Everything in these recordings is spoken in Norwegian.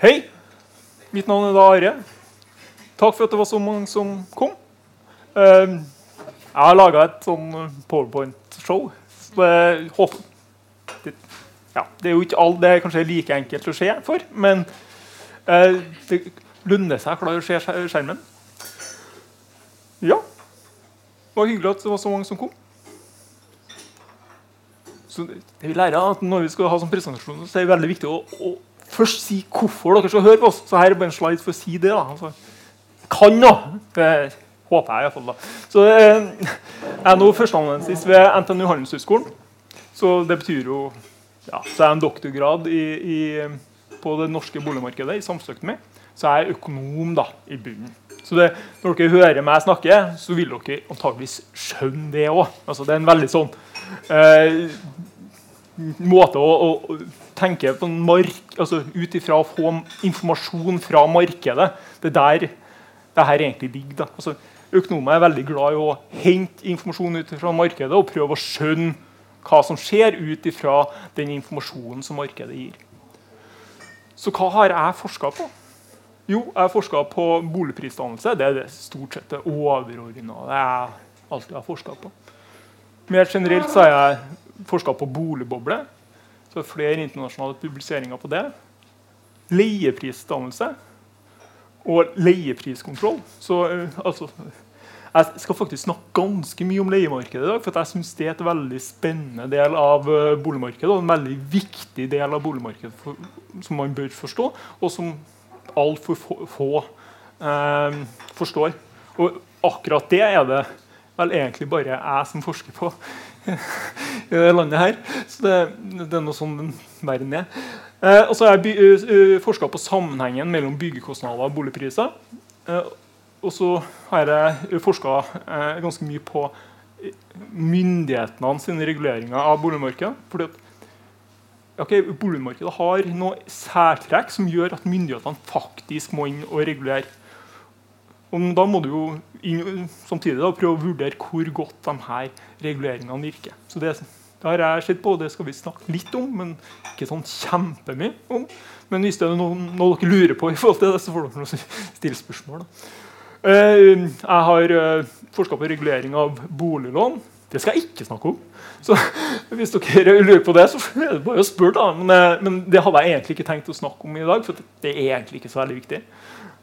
Hei. Mitt navn er da Are. Takk for at det var så mange som kom. Eh, jeg har laga et sånn powerpoint-show. Så jeg håper det, ja, det er jo ikke alt det er kanskje like enkelt å se for, men eh, det lønner seg å å se skjermen. Ja. Det var hyggelig at det var så mange som kom. Så det vi lærer er at Når vi skal ha sånn presentasjon, så er det veldig viktig å, å først si hvorfor dere skal høre på oss. Så her er bare en slide for å si det. da. Altså, kan nå! Håper jeg iallfall. Så eh, Jeg er nå førsteamanuensis ved NTNU Handelshøyskolen. Så det betyr jo ja, Så er jeg en doktorgrad i, i, på det norske boligmarkedet i samfunnsøkonomi. Så jeg er økonom da, i bunnen. Så det, når dere hører meg snakke, så vil dere antageligvis skjønne det òg. Altså, det er en veldig sånn eh, måte å, å, tenke på mark, altså ut ifra å få informasjon fra markedet. Det er der det her egentlig ligger. Altså, økonomer er veldig glad i å hente informasjon ut fra markedet og prøve å skjønne hva som skjer ut ifra den informasjonen som markedet gir. Så hva har jeg forska på? Jo, jeg har forska på boligprisdannelse. Det er det stort sett det overordna jeg alltid har forska på. Mer generelt så har jeg forska på boligboble. Så det er flere internasjonale publiseringer på det. Leieprisdannelse og leiepriskontroll. Så eh, altså Jeg skal faktisk snakke ganske mye om leiemarkedet i dag, for jeg syns det er et veldig spennende del av eh, boligmarkedet, og en veldig viktig del av boligmarkedet for, som man bør forstå, og som altfor få, få eh, forstår. Og akkurat det er det vel egentlig bare jeg som forsker på i det landet her. Så det, det er noe sånn verden er. Eh, og så har jeg uh, forska på sammenhengen mellom byggekostnader og boligpriser. Eh, og så har jeg forska eh, ganske mye på myndighetene sine reguleringer av boligmarkedet. Fordi at okay, Boligmarkedet har noe særtrekk som gjør at myndighetene faktisk må inn og regulere. Og da må du jo samtidig da, prøve å vurdere hvor godt de her reguleringene virker. Så det, det har jeg sett på, og det skal vi snakke litt om, men ikke sånn kjempemye om. Men hvis det er noe, noe dere lurer på, i forhold til det, så får dere stille spørsmål. Eh, Jeg har forska på regulering av boliglån. Det skal jeg ikke snakke om. Så hvis dere lurer på det, så er det bare å spørre. da. Men, eh, men det hadde jeg egentlig ikke tenkt å snakke om i dag, for det er egentlig ikke så veldig viktig.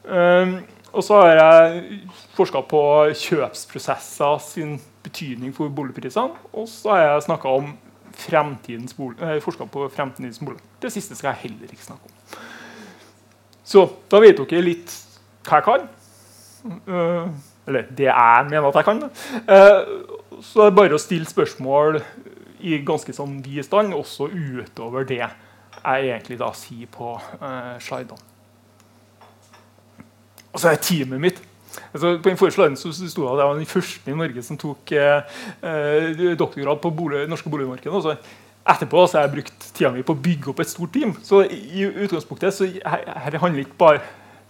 Eh, Og så har jeg forska på kjøpsprosesser sin betydning for boligprisene. Og så har jeg snakka om fremtidens bolig, eh, på fremtidens bolig. Det siste skal jeg heller ikke snakke om. Så da vet dere litt hva jeg kan. Eh, eller det jeg mener at jeg kan. Eh, så det er bare å stille spørsmål i ganske sånn vid stand, også utover det jeg egentlig da sier på uh, slidene. Og så er teamet mitt. Altså, på forrige så sto jeg var den første i Norge som tok eh, eh, doktorgrad på bolig, norske boligmarkedet. Etterpå så har jeg brukt tida mi på å bygge opp et stort team. Så i utgangspunktet så her, her handler ikke bare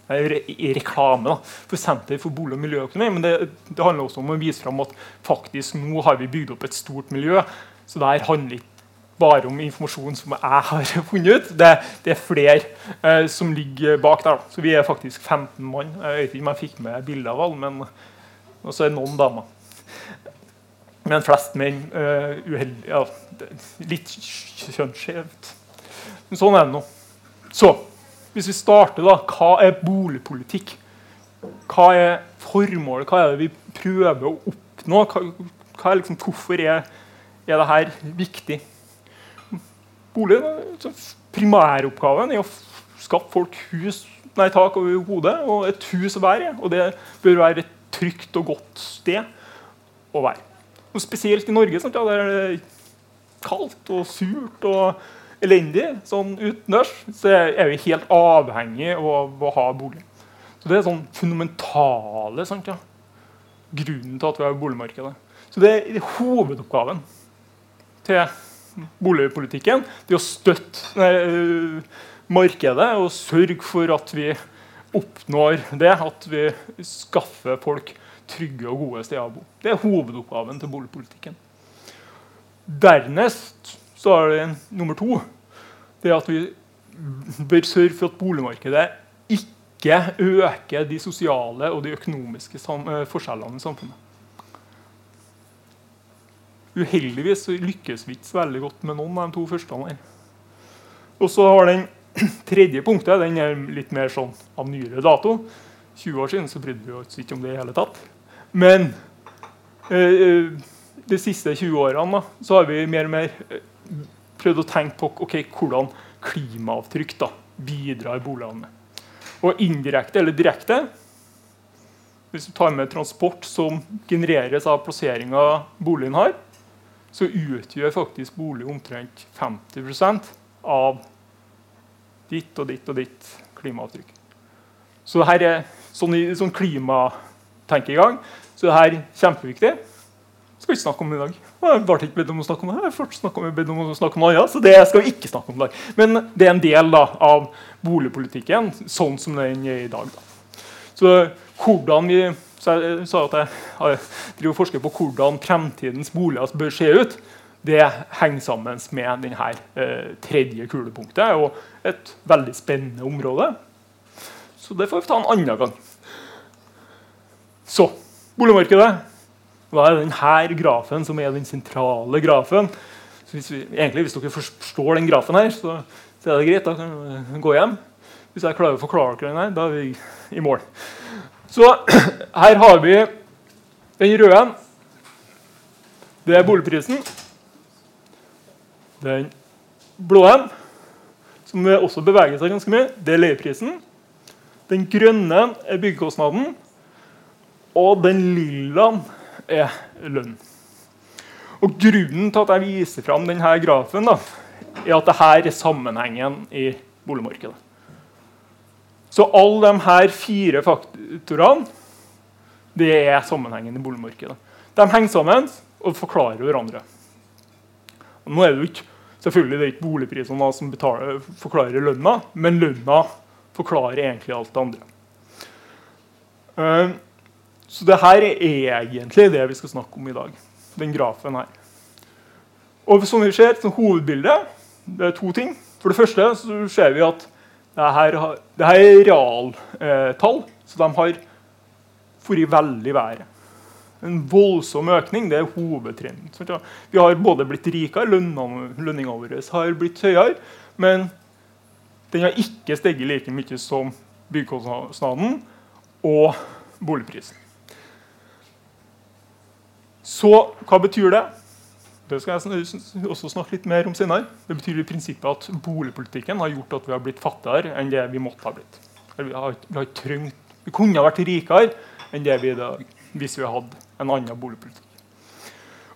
i reklame da, for Senter for bolig- og miljøøkonomi, men det, det handler også om å vise fram at faktisk nå har vi bygd opp et stort miljø. Så det her handler ikke bare om informasjon som jeg har funnet ut. Det, det er flere eh, som ligger bak der. Så vi er faktisk 15 mann. Jeg vet ikke om jeg fikk med bilde av alle, men og så er det noen damer. Men flest menn. Uh, uheldig, ja, litt kjønnsskjevt. Men sånn er det nå. Så hvis vi starter, da. Hva er boligpolitikk? Hva er formålet? Hva er det vi prøver å oppnå? Hva, hva er liksom, hvorfor er, er det her viktig? Bolig, så Primæroppgaven er å skaffe folk hus, nei, tak over hodet og et hus å være i. Og det bør være et trygt og godt sted å være. Og spesielt i Norge, sant, ja, der er det kaldt og surt og elendig. Sånn utendørs så er vi helt avhengig av å ha bolig. Så Det er sånn fundamentale sant, ja. grunnen til at vi har boligmarkedet. Så det er hovedoppgaven til boligpolitikken. Det å støtte markedet og sørge for at vi oppnår det. At vi skaffer folk trygge og gode steder å bo. Det er hovedoppgaven til boligpolitikken. Dernest så er det nummer to det at vi bør sørge for at boligmarkedet ikke øker de sosiale og de økonomiske eh, forskjellene i samfunnet. Uheldigvis lykkes vi ikke veldig godt med noen av de to første. Der. Og så har den tredje punktet den er litt mer sånn av nyere dato. 20 år siden så brydde vi oss ikke om det i hele tatt. Men eh, eh de siste 20 årene da, så har vi mer og mer eh, prøvd å tenke på okay, hvordan klimaavtrykk da, bidrar boligene Og indirekte eller direkte Hvis du tar med transport som genereres av plasseringa boligen har, så utgjør faktisk bolig omtrent 50% av ditt og ditt og ditt klimaavtrykk. Så det her er sånn, sånn klimatenkegang så det er kjempeviktig. skal vi ikke snakke om i dag. Jeg ble ikke bedt om å snakke om det. Jeg ble bedt om å snakke om noe ja, så det skal vi ikke snakke om i dag. Men det er en del da, av boligpolitikken sånn som den er i dag. Da. Så hvordan vi så jeg sa at jeg og forsker på hvordan fremtidens boliger bør se ut. Det henger sammen med denne eh, tredje kulepunktet og et veldig spennende område. Så det får vi ta en annen gang. Så boligmarkedet. Hva er denne grafen som er den sentrale grafen? Hvis, vi, egentlig, hvis dere forstår den grafen, her, så, så er det greit. Da kan vi gå hjem. Hvis jeg klarer å forklare dere den, her, da er vi i mål. Så her har vi den røde. Det er boligprisen. Den blå, som også beveger seg ganske mye, det er leieprisen. Den grønne er byggekostnaden. Og den lilla er lønn. Og Grunnen til at jeg viser fram denne grafen, da, er at dette er sammenhengen i boligmarkedet. Så alle de her fire faktorene det er sammenhengen i boligmarkedet. De henger sammen og forklarer hverandre. Og nå er det jo ikke selvfølgelig det er ikke boligprisene som betaler, forklarer lønna, men lønna forklarer egentlig alt det andre. Uh, så det her er egentlig det vi skal snakke om i dag. Den grafen her. Og som vi ser, som hovedbildet det er to ting. For det første så ser vi at det her, det her er realtall, så de har vært veldig i været. En voldsom økning det er hovedtrenden. Vi har både blitt rikere, lønningene våre har blitt høyere, men den har ikke steget like mye som byggekostnaden og boligprisen. Så hva betyr det? Det skal jeg også snakke litt mer om senere. Det betyr i prinsippet at boligpolitikken har gjort at vi har blitt fattigere enn det vi måtte ha blitt. Vi, har, vi, har trengt, vi kunne ha vært rikere enn det vi er i dag hvis vi hadde en annen boligpolitikk.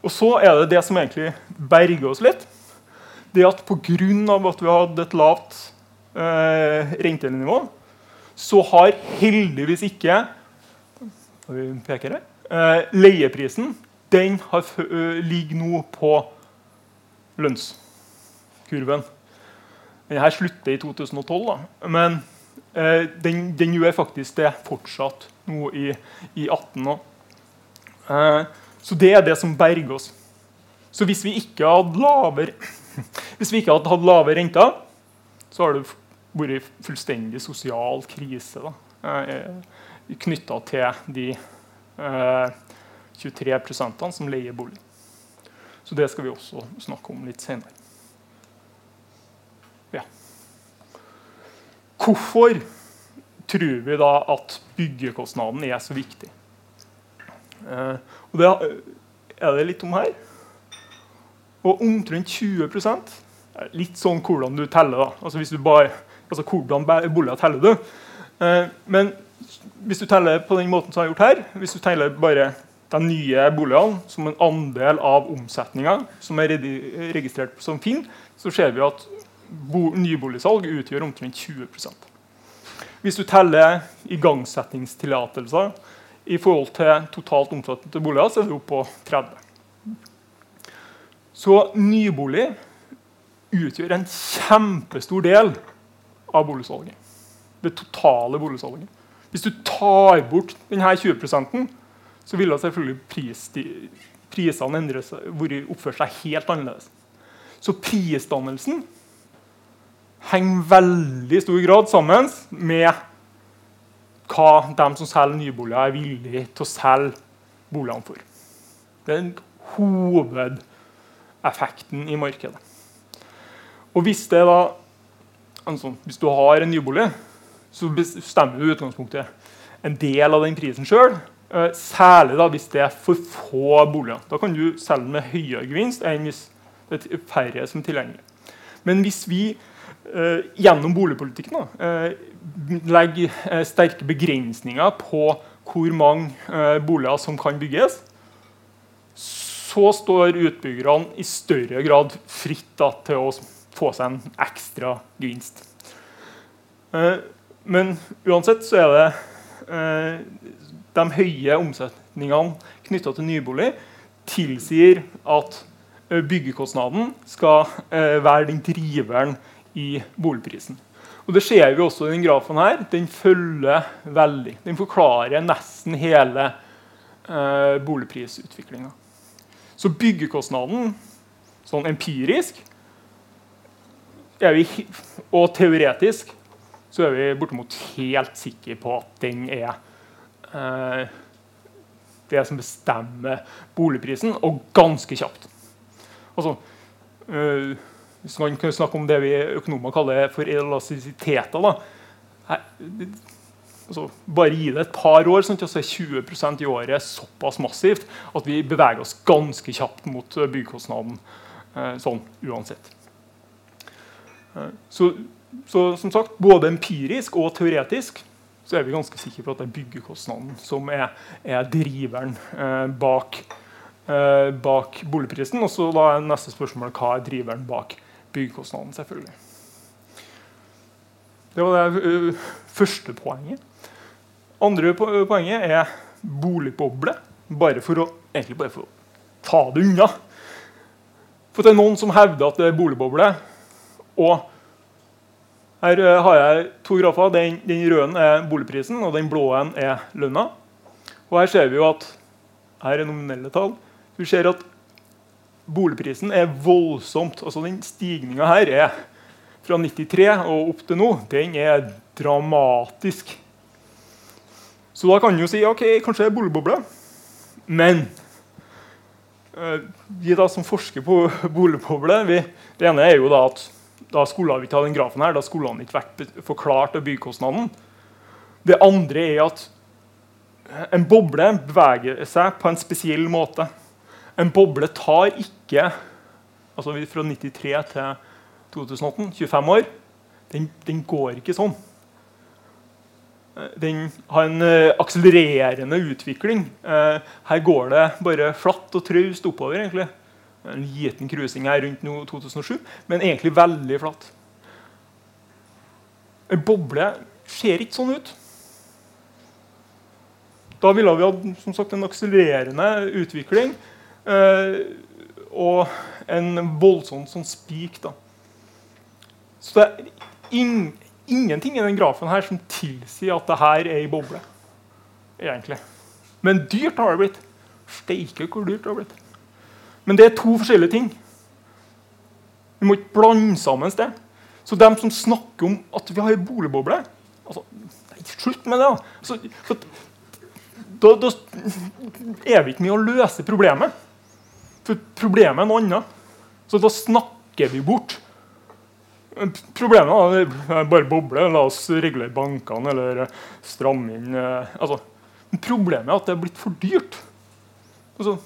Og så er det det som egentlig berger oss litt. Det at pga. at vi hadde et lavt eh, rentenivå, så har heldigvis ikke peker her, eh, leieprisen den har, ligger nå på lønnskurven. Den her slutter i 2012, da. men eh, den, den, gjør faktisk det fortsatt nå i, i 18 år. Eh, så det er det som berger oss. Så hvis vi ikke hadde lavere, hvis vi ikke hadde hatt lave renter, så har det vært fullstendig sosial krise da, knytta til de eh, 23% som leier bolig. Så det skal vi også snakke om litt senere. Ja. Hvorfor tror vi da at byggekostnaden er så viktig? Eh, og Det er det litt om her. Og omtrent 20% Litt sånn hvordan du teller. da. Altså, hvis du bare, altså Hvordan boliger teller du? Eh, men hvis du teller på den måten som jeg har gjort her, hvis du teller bare de nye boligene som en andel av omsetninga som er registrert som Finn, så ser vi at nyboligsalg utgjør omtrent 20% Hvis du teller igangsettingstillatelser i forhold til totalt omfattende boliger, så er det oppe på 30 Så nybolig utgjør en kjempestor del av boligsalget. Det totale boligsalget. Hvis du tar bort denne 20 så ville selvfølgelig pris, prisene endre seg, oppføre seg helt annerledes. Så prisdannelsen henger veldig stor grad sammen med hva de som selger nyboliger, er villige til å selge boligene for. Det er hovedeffekten i markedet. Og hvis, det da, altså, hvis du har en nybolig, så bestemmer du utgangspunktet en del av den prisen sjøl. Eh, særlig da hvis det er for få boliger. Da kan du selge med høyere gevinst enn hvis det er færre som er tilgjengelig. Men hvis vi eh, gjennom boligpolitikken da, eh, legger eh, sterke begrensninger på hvor mange eh, boliger som kan bygges, så står utbyggerne i større grad fritt da, til å få seg en ekstra gevinst. Eh, men uansett så er det de høye omsetningene knytta til nybolig tilsier at byggekostnaden skal være den driveren i boligprisen. Og Det ser vi også i den grafen her. Den følger veldig. Den forklarer nesten hele eh, boligprisutviklinga. Så byggekostnaden, sånn empirisk vi, og teoretisk, så er vi bortimot helt sikre på at den er det som bestemmer boligprisen, og ganske kjapt. Altså, eh, hvis man kan snakke om det vi økonomer kaller for elastisiteter. altså, bare gi det et par år, sånn så er 20% i året såpass massivt at vi beveger oss ganske kjapt mot byggekostnaden eh, sånn uansett. Eh, så, så, som sagt, både empirisk og teoretisk så er vi ganske sikre på at det er byggekostnaden som er, er driveren eh, bak, eh, bak boligprisen. Og så da er neste spørsmål hva er driveren bak byggekostnaden, selvfølgelig. Det var det uh, første poenget. Andre poenget er boligboble. Bare for å, egentlig bare for å ta det unna. For det er noen som hevder at det er boligboble. Og her uh, har jeg to grafer. Den, den røde er boligprisen, og den blå er lønna. Og her ser vi jo at her er nominelle tall. Du ser at boligprisen er voldsomt. Altså Den stigninga her er fra 93 og opp til nå. Den er dramatisk. Så da kan du si ok, kanskje det er boligboble. Men uh, vi da som forsker på boligboble Det ene er jo da at da skulle vi ikke ha den grafen her, da skulle han ikke vært forklart av byggekostnaden. Det andre er at en boble beveger seg på en spesiell måte. En boble tar ikke altså Fra 93 til 2018, 25 år, den, den går ikke sånn. Den har en uh, akselererende utvikling. Uh, her går det bare flatt og traust oppover. egentlig. En liten krusing her rundt no, 2007, men egentlig veldig flatt. En boble ser ikke sånn ut. Da ville vi hatt en akselererende utvikling. eh, og en voldsom sånn spik. da. Så det er in ingenting i den grafen her som tilsier at det her er ei boble. egentlig. Men dyrt har det blitt. Steike hvor dyrt det har blitt. Men det er to forskjellige ting. Vi må ikke blande sammen det. Så de som snakker om at vi har ei boligboble altså, Slutt med det. da. Så, så, da, da er vi ikke med å løse problemet. For problemet er noe annet. Så da snakker vi bort. Problemet er bare boble. La oss regulere bankene eller stramme inn eh, altså, Problemet er at det er blitt for dyrt. Altså,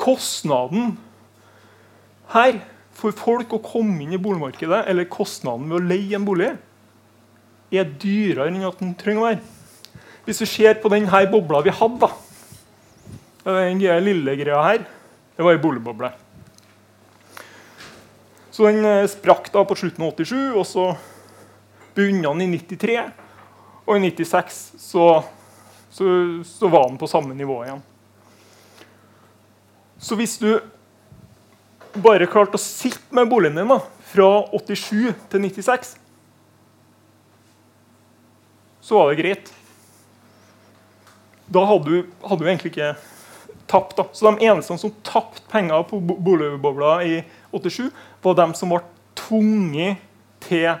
kostnaden her for folk å komme inn i boligmarkedet, eller kostnaden ved å leie en bolig, er dyrere enn at den trenger å være. Hvis vi ser på denne bobla vi hadde, den lille greia her, det var ei boligboble. Så den eh, sprakk da på slutten av 87, og så begynte den i 93. Og i 96 så, så, så var den på samme nivå igjen. Så hvis du bare klarte å sitte med boligen din da, fra 87 til 96, så var det greit da hadde du, hadde du egentlig ikke tapt. Da. Så De eneste som tapte penger på boligbobla i 87, var de som ble tvunget til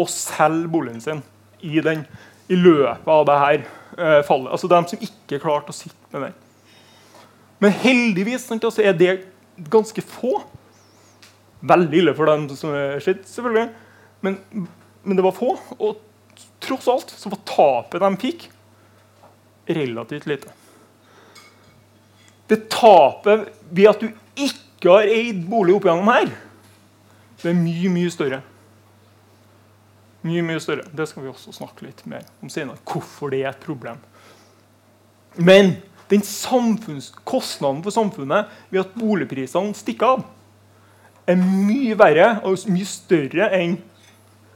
å selge boligen sin i, den, i løpet av det her eh, fallet. Altså de som ikke klarte å sitte med den. Men heldigvis sant, altså, er det ganske få. Veldig ille for dem som er skjedd, selvfølgelig. Men, men, det var få. Og tross alt så var tapet de fikk, relativt lite. Det tapet ved at du ikke har eid bolig opp igjennom her, det er mye, mye større. Mye, mye større. Det skal vi også snakke litt mer om senere. Hvorfor det er et problem. Men den kostnaden for samfunnet ved at boligprisene stikker av, er mye verre og mye større enn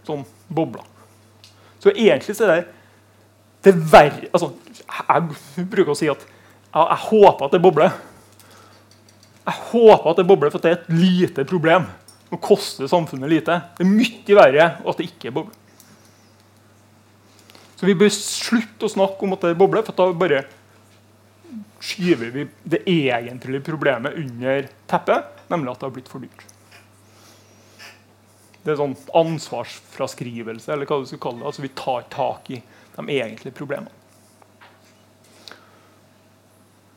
sånn bobler. Så egentlig så er det det verre altså, Jeg bruker å si at jeg, jeg håper at det bobler. Jeg håper at det bobler, for det er et lite problem. Det koster samfunnet lite. Det er mye verre at det ikke bobler. Så vi bør slutte å snakke om at det bobler, for da bare skyver vi det egentlige problemet under teppet, nemlig at det har blitt for dyrt. Det er sånn ansvarsfraskrivelse, eller hva du skal kalle det. Altså Vi tar tak i de egentlige problemene.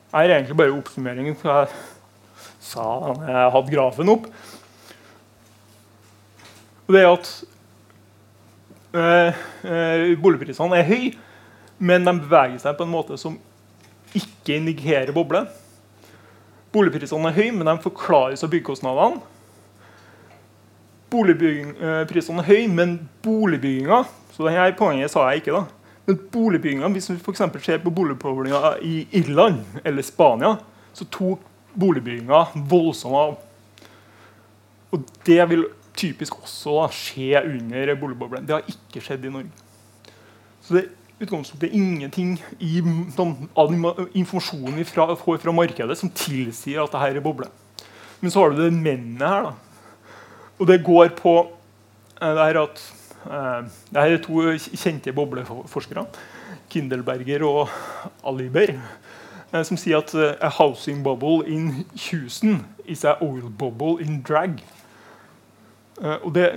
Det er egentlig bare oppsummeringen. for Jeg sa jeg hadde grafen opp. Det er at øh, øh, boligprisene er høye, men de beveger seg på en måte som ikke indikerer boble. Boligprisene er høye, men de forklares av byggekostnadene. Boligprisene er høye, men boligbygginga så denne poenget sa jeg ikke da, men boligbygginga, Hvis vi for ser på boligbygginga i Irland eller Spania, så tok boligbygginga voldsomt av. Og det vil typisk også da, skje under boligboblen. Det har ikke skjedd i Norge. Så det utgangspunktet ingenting i sånn, informasjonen vi får fra markedet som tilsier at dette er boble. Men så har du det mennet her. da. Og det går på eh, det her at eh, det her er to kjente bobleforskere. Kindelberger og Aliber. Eh, som sier at eh, a housing bubble in Houston is a oil bubble in drag. Eh, og det,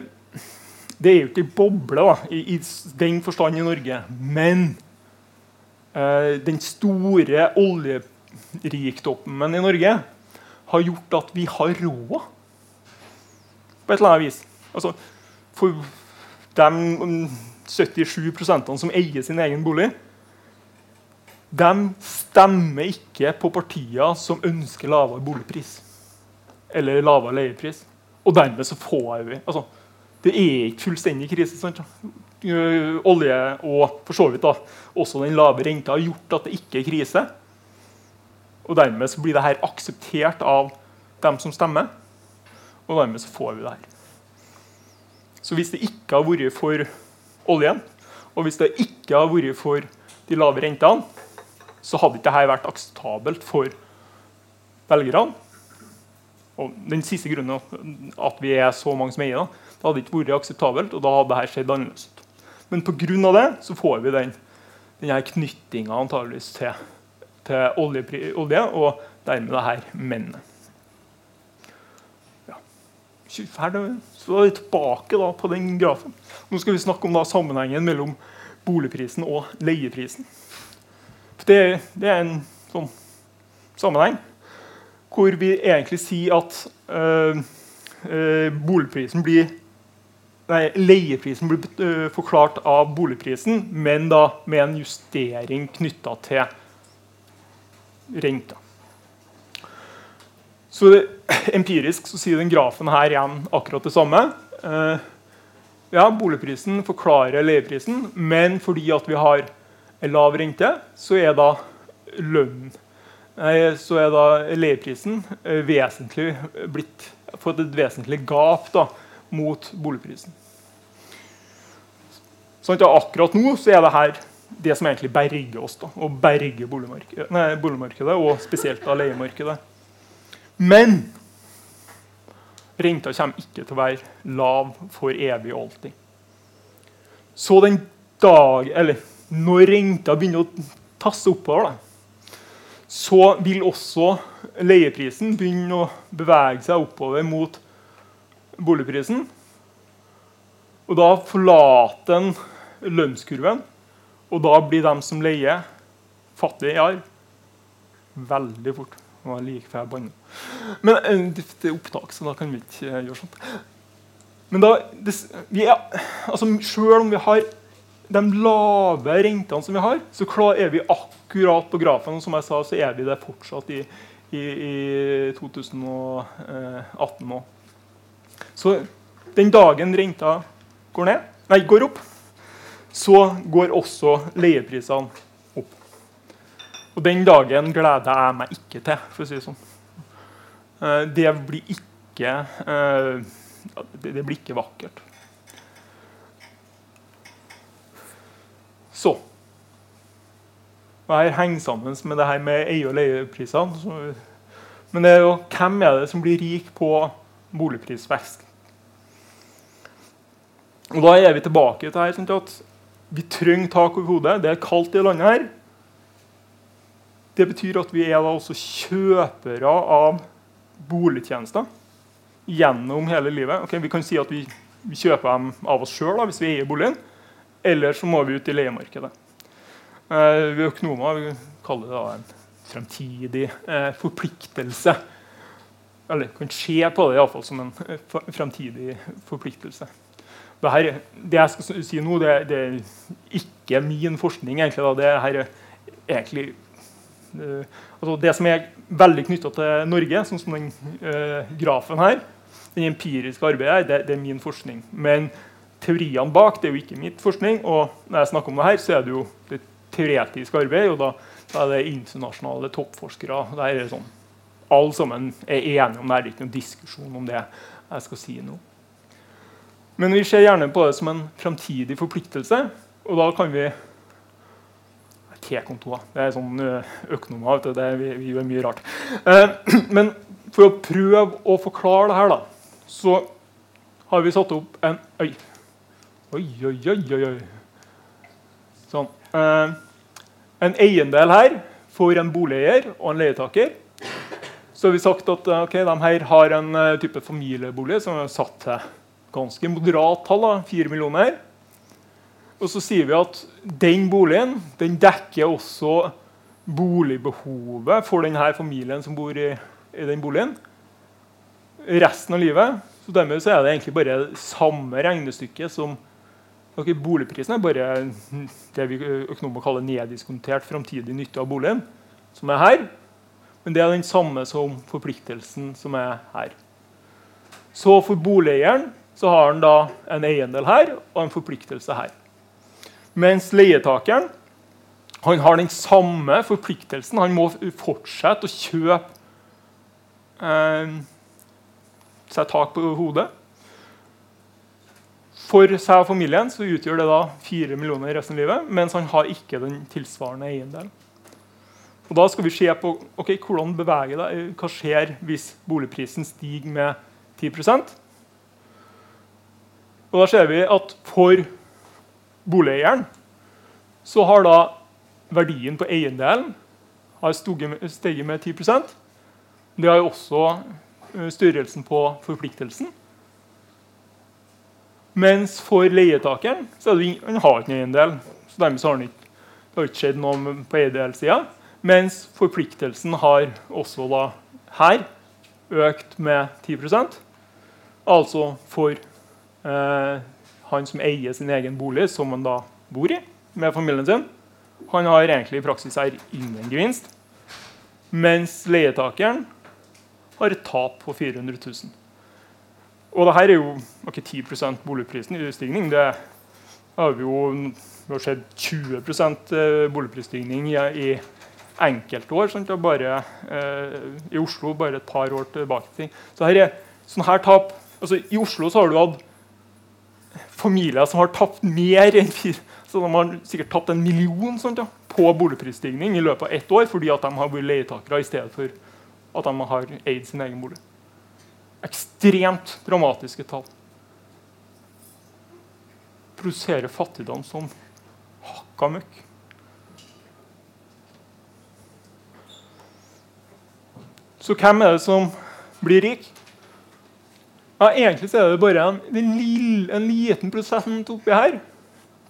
det, er jo ikke ei boble da, i, i, den forstand i Norge. Men eh, den store oljerikdommen i Norge har gjort at vi har råd på et eller annet vis. Altså, for de 77% som eier sin egen bolig, de stemmer ikke på partier som ønsker lavere boligpris eller lavere leiepris. Og dermed så får vi altså, Det er ikke fullstendig krise. Sant? Olje og for så vidt da, også den lave renta har gjort at det ikke er krise. Og dermed så blir det her akseptert av dem som stemmer. Og dermed så får vi det her. Så hvis det ikke har vært for oljen, og hvis det ikke har vært for de lave rentene, så hadde ikke dette vært akseptabelt for velgerne. Og den siste grunnen at vi er så mange som eier, det hadde ikke vært akseptabelt, og da hadde dette skjedd annerledes. Men pga. det så får vi den, den knyttinga antageligvis til, til olje, olje, og dermed det her mennet Ja. Så er vi tilbake da, på den grafen. Nå skal vi snakke om da, sammenhengen mellom boligprisen og leieprisen. Det, det, er en sånn sammenheng hvor vi egentlig sier at øh, øh, boligprisen blir nei, leieprisen blir øh, forklart av boligprisen, men da med en justering knytta til renta. Så det, Empirisk så sier den grafen her igjen akkurat det samme. Eh, ja, Boligprisen forklarer leieprisen, men fordi at vi har lav rente, så er da lønnen så er da leieprisen eh, vesentlig blitt fått et vesentlig gap da, mot boligprisen. Sånn at akkurat nå så er det her det som egentlig berger oss. da, Og berger boligmarkedet, nei, boligmarkedet og spesielt da leiemarkedet. Men renta kommer ikke til å være lav for evig og alltid. Så den dag, eller når renta begynner å tasse oppover, da, så vil også leieprisen begynne å bevege seg oppover mot boligprisen. Og da forlater en lønnskurven, og da blir de som leier, fattige i arv veldig fort. Det var like før jeg banna. Men eh, det, er opptak, så da kan vi ikke eh, gjøre sånt. Men da, det, vi er, altså Selv om vi har de lave rentene som vi har, så er vi akkurat på grafen. Og som jeg sa, så er vi det fortsatt i, i, i 2018 nå. Så den dagen renta går, ned, nei, går opp, så går også leieprisene opp. Og den dagen gleder jeg meg ikke til, for å si det sånn. Eh, det blir ikke, eh, det blir ikke vakkert. Så og her henger sammen med det her med eie- og leieprisene. Men det er jo, hvem er det som blir rik på boligprisvekst? Og Da er vi tilbake til her, sånn at vi trenger tak over hodet. Det er kaldt i landet her. Det betyr at vi er da også kjøpere av boligtjenester gjennom hele livet. Okay, vi kan si at vi, vi kjøper dem av oss sjøl hvis vi eier boligen. Eller så må vi ut i leiemarkedet. Eh, vi økonomer vi kaller det en fremtidig eh, forpliktelse. Eller kan se på det i fall som en eh, fremtidig forpliktelse. Det, her, det jeg skal si nå, det, det, er ikke min forskning. egentlig. Det er egentlig uh, altså Det som er veldig knytta til Norge, sånn som den uh, grafen her, den empiriske arbeidet her, det, det, er min forskning. Men teoriene bak. Det er jo ikke mitt forskning. Og når jeg snakker om det her, så er det jo det teoretiske arbeidet, Og da, da er det internasjonale toppforskere. Der er det sånn, Alle sammen er enige om det. Det er ikke noen diskusjon om det jeg skal si nå. Men vi ser gjerne på det som en framtidig forpliktelse. Og da kan vi T-kontoer. Det er sånn eh, økonomer. Det, vi, vi, gjør mye rart. Eh, men for å prøve å forklare det her, da, så har vi satt opp en Oi, Oi, oi, oi, oi. Sånn. Eh, en eiendel her for en boligeier og en leietaker. Så har vi sagt at eh, okay, de her har en uh, type familiebolig som er satt til ganske moderat tall, da, 4 millioner. Og så sier vi at den boligen den dekker også boligbehovet for denne familien som bor i, i den boligen. Resten av livet. Så dermed så er det egentlig bare samme regnestykke som Okay, boligprisen er bare det vi økonomer kaller neddiskontert framtidig nytte av boligen, som er her. Men det er den samme som forpliktelsen som er her. Så for boligeieren så har han da en eiendel her og en forpliktelse her. Mens leietakeren han har den samme forpliktelsen. Han må fortsette å kjøpe eh, seg tak på hodet for seg og familien så utgjør det da 4 millioner i resten av livet, mens han har ikke den tilsvarende eiendelen. Og Da skal vi se på okay, hvordan beveger det, hva skjer hvis boligprisen stiger med 10 Og Da ser vi at for boligeieren så har da verdien på eiendelen steget med 10% Det har jo også eh, størrelsen på forpliktelsen. Mens for leietakeren så er det, han har ikke noen eiendel. Så dermed så har han ikke, det har ikke skjedd noe på eiendelssida. Mens forpliktelsen har også da her økt med 10% Altså for han som eier sin egen bolig, som han da bor i med familien sin. Han har egentlig i praksis her ingen gevinst. Mens leietakeren har et tap på 400 000. Og det her er jo ikke 10 boligprisen i stigning. Det har vi jo vi har sett 20 eh, boligprisstigning i, i enkeltår. Sant? Eh, I Oslo bare et par år tilbake. Så her er sånn her tap altså, I Oslo så har du hatt familier som har tapt mer enn fire så De har sikkert tapt en million sånt, ja, på boligprisstigning i løpet av ett år fordi at de har vært leietakere i stedet for at de har eid sin egen bolig ekstremt dramatiske tall. Produserer fattigdom som hakka møkk. Så hvem er det som blir rik? Ja, Egentlig så er det bare en, en, lille, en liten prosent oppi her.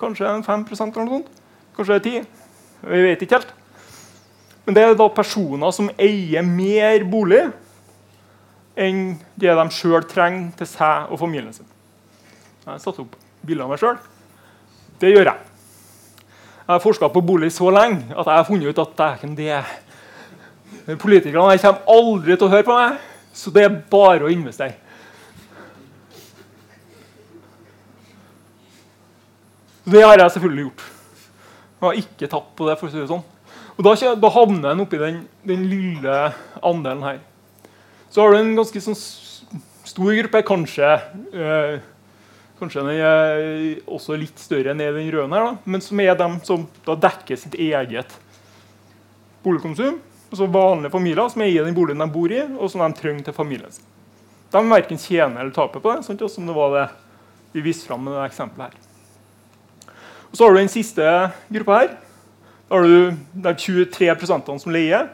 Kanskje en 5% eller noe sånt. Kanskje det er 10 Vi vet ikke helt. Men det er da personer som eier mer bolig enn det de sjøl trenger til seg og familien sin. Jeg har satt opp bilder av meg sjøl. Det gjør jeg. Jeg har forska på bolig så lenge at jeg har funnet ut at det er Politikerne kommer aldri til å høre på meg, så det er bare å investere. Det har jeg selvfølgelig gjort. Jeg har ikke tatt på det. for å si det sånn. Og Da, da havner en oppi den, den, lille andelen her. Så har du en ganske sånn stor gruppe, kanskje eh, Kanskje den er også litt større enn den røde, her, da, men som er dem som dekker sitt eget boligkonsum. Altså vanlige familier som eier den boligen de bor i, og som de trenger til familien sin. De verken tjener eller taper på det, sånn som det var det vi viste fram med det eksempelet her. Og Så har du den siste gruppa her. Da har du de 23% som leier.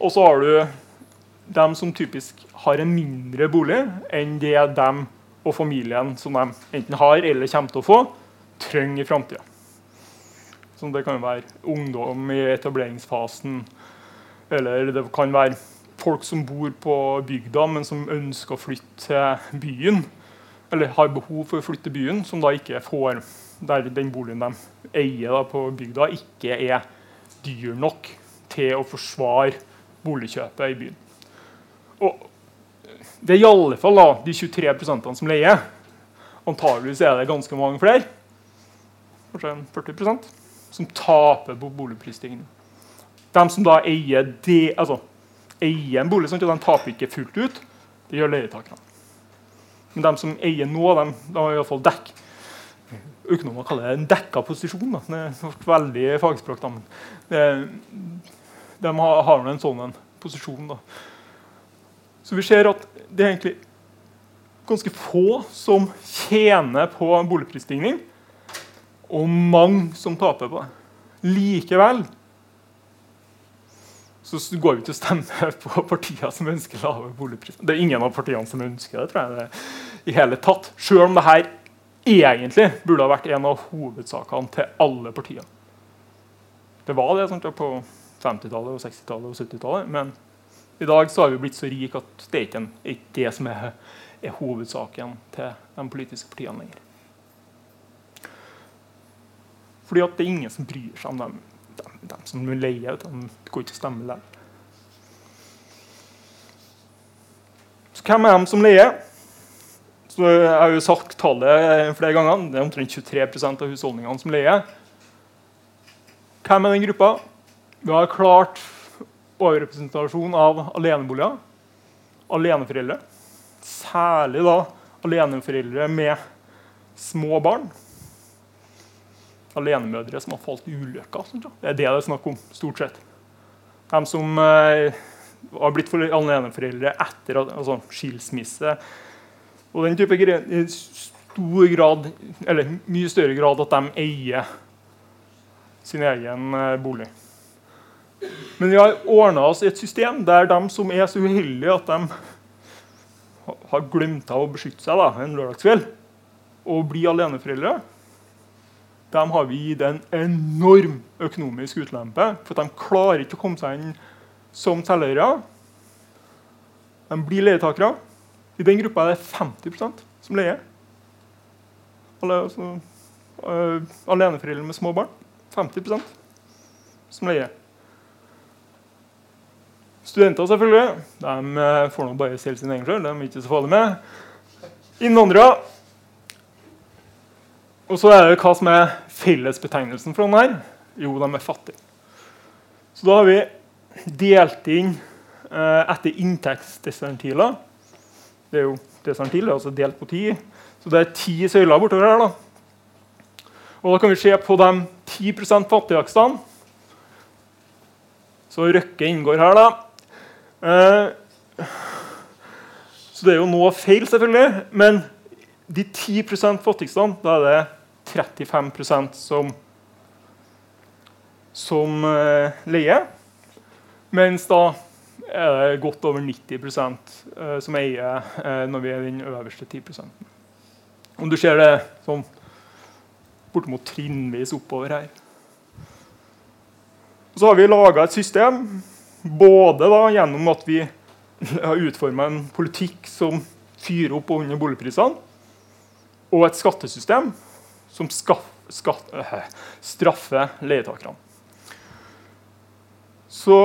Og så har du dem som typisk har en mindre bolig enn det dem og familien som de enten har eller kommer til å få, trenger i framtida. Det kan være ungdom i etableringsfasen, eller det kan være folk som bor på bygda, men som ønsker å flytte til byen, eller har behov for å flytte til byen, som da ikke får der den boligen de eier da, på bygda, ikke er dyr nok til å forsvare boligkjøpet i byen. Og det er i alle fall da, de 23% som leier. Antageligvis er det ganske mange flere, kanskje 40% som taper på boligprisstigningen. De som da eier, de, altså, eier en bolig, sånn de taper ikke fullt ut. Det gjør leietakerne. Men de som eier nå, de, de har iallfall dekk Økonomer kaller det en dekka posisjon. Da. Det er veldig fagspråk. Da. Det, de har, en sånn en posisjon. Da. Så vi ser at det er egentlig ganske få som tjener på boligprisstigning, og mange som taper på det. Likevel så går vi til å stemme på partier som ønsker lave boligpriser. Det er ingen av partiene som ønsker det, tror jeg. det i hele tatt. Selv om det her egentlig burde ha vært en av hovedsakene til alle partiene. Det var det sånn, på 50-tallet, 60-tallet og 70-tallet. Men i dag så har vi blitt så rike at det er ikke, det som er, er, hovedsaken til de politiske partiene lenger. Fordi at det er ingen som bryr seg om dem, dem, dem som leier. De går ikke til stemmer stemme. Så hvem er de som leier? Så jeg har jo sagt tallet flere ganger. Det er omtrent 23% av husholdningene som leier. Hvem er den gruppa? Vi har klart overrepresentasjon av aleneboliger. Aleneforeldre. Særlig da aleneforeldre med små barn. Alenemødre som har falt i ulykker. Det er det det er snakk om. stort sett. De som eh, har blitt aleneforeldre etter altså, skilsmisse og den type greier i stor grad, eller mye større grad at de eier sin egen eh, bolig. Men vi har ordna oss et system der de som er så uheldige at de har glemt av å beskytte seg da, en lørdagskveld og blir aleneforeldre, dem har vi gitt en enorm økonomisk utlempe. For de klarer ikke å komme seg inn som selgere. De blir leietakere. I den gruppa er det 50% som leier. Alle, altså, uh, aleneforeldre med små barn. 50% som leier. Studenter selvfølgelig, de uh, får nå bare selge sin egen sjøl. De er ikke så farlige med. Innvandrere. Og så er det hva som er fellesbetegnelsen for denne. her. Jo, de er fattige. Så da har vi delt inn eh, etter inntektsdesentiler. Det er jo desentil, altså delt på ti. Så det er ti søyler bortover her. da. Og Da kan vi se på de 10% fattigakstene. Så Røkke inngår her, da. Eh, så det er jo noe feil, selvfølgelig. Men de 10% fattigste, da er det 35% som, som eh, leier. Mens da er det godt over 90 eh, som eier eh, når vi er den øverste 10% Om du ser det sånn bortimot trinnvis oppover her. Så har vi laga et system både da, gjennom at vi har utforma en politikk som fyrer opp under boligprisene, og et skattesystem som skaff, skatt, øh, straffer leietakerne. Så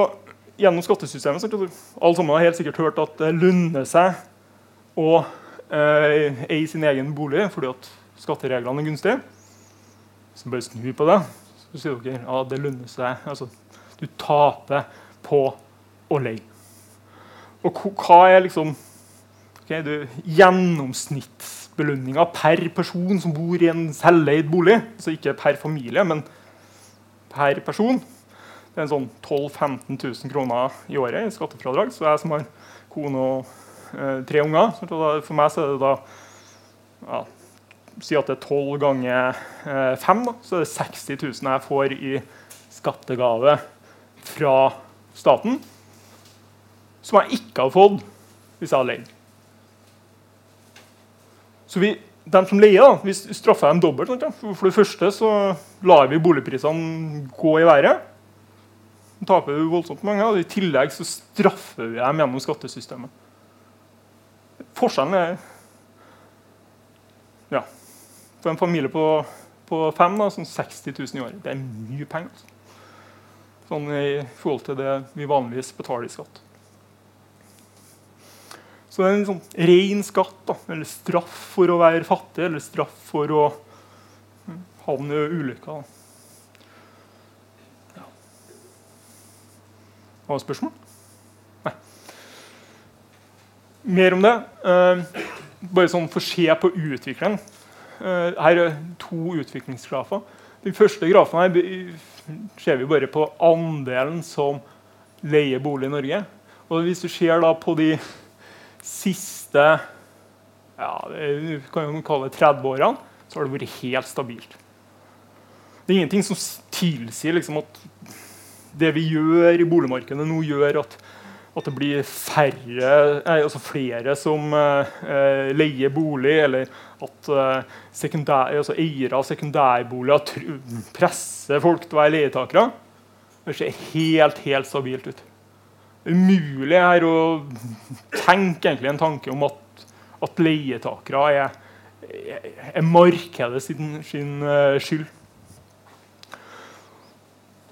gjennom skattesystemet Alle sammen har helt sikkert hørt at det lønner seg å eh, eie sin egen bolig fordi at skattereglene er gunstige. Hvis man bare snur på det, så sier dere ja, det lønner seg. Altså, du taper på å leie. Og hva er liksom okay, gjennomsnittsbelønninga per person som bor i en selveid bolig? Altså ikke per familie, men per person. Det er en sånn 12 000-15 000 kroner i året i skattefradrag. Så jeg som har kone og eh, tre unger For meg så er det da ja, Si at det er 12 ganger eh, 5, da, så er det 60 000 jeg får i skattegave fra staten. Som jeg ikke hadde fått hvis jeg hadde leid. Så vi, de som leier, da, vi straffer dem dobbelt. For det første så lar vi boligprisene gå i været taper vi voldsomt mange. Og i tillegg så straffer vi dem gjennom skattesystemet. Forskjellen er ja, For en familie på, på fem da, sånn 60 000 i året. Det er mye penger. Altså. Sånn i forhold til det vi vanligvis betaler i skatt. Så det er en sånn ren skatt, da, eller straff for å være fattig, eller straff for å havne i ulykker. Du spørsmål? Nei. Mer om det. Uh, bare sånn for å se på utviklingen. Uh, her er to utviklingsgrafer. Den første grafen her ser vi bare på andelen som leier bolig i Norge. Og hvis du ser da på de siste ja, kan jo kalle det 30 årene, så har det vært helt stabilt. Det er ingenting som tilsier liksom at det vi gjør i boligmarkedet nå, gjør at, at det blir færre, altså flere som uh, leier bolig, eller at sekundær, altså eiere av sekundærboliger presser folk til å være leietakere. Det ser helt, helt stabilt ut. Er umulig her å tenke egentlig en tanke om at, at leietakere er, er markedet sin, sin uh, skyld.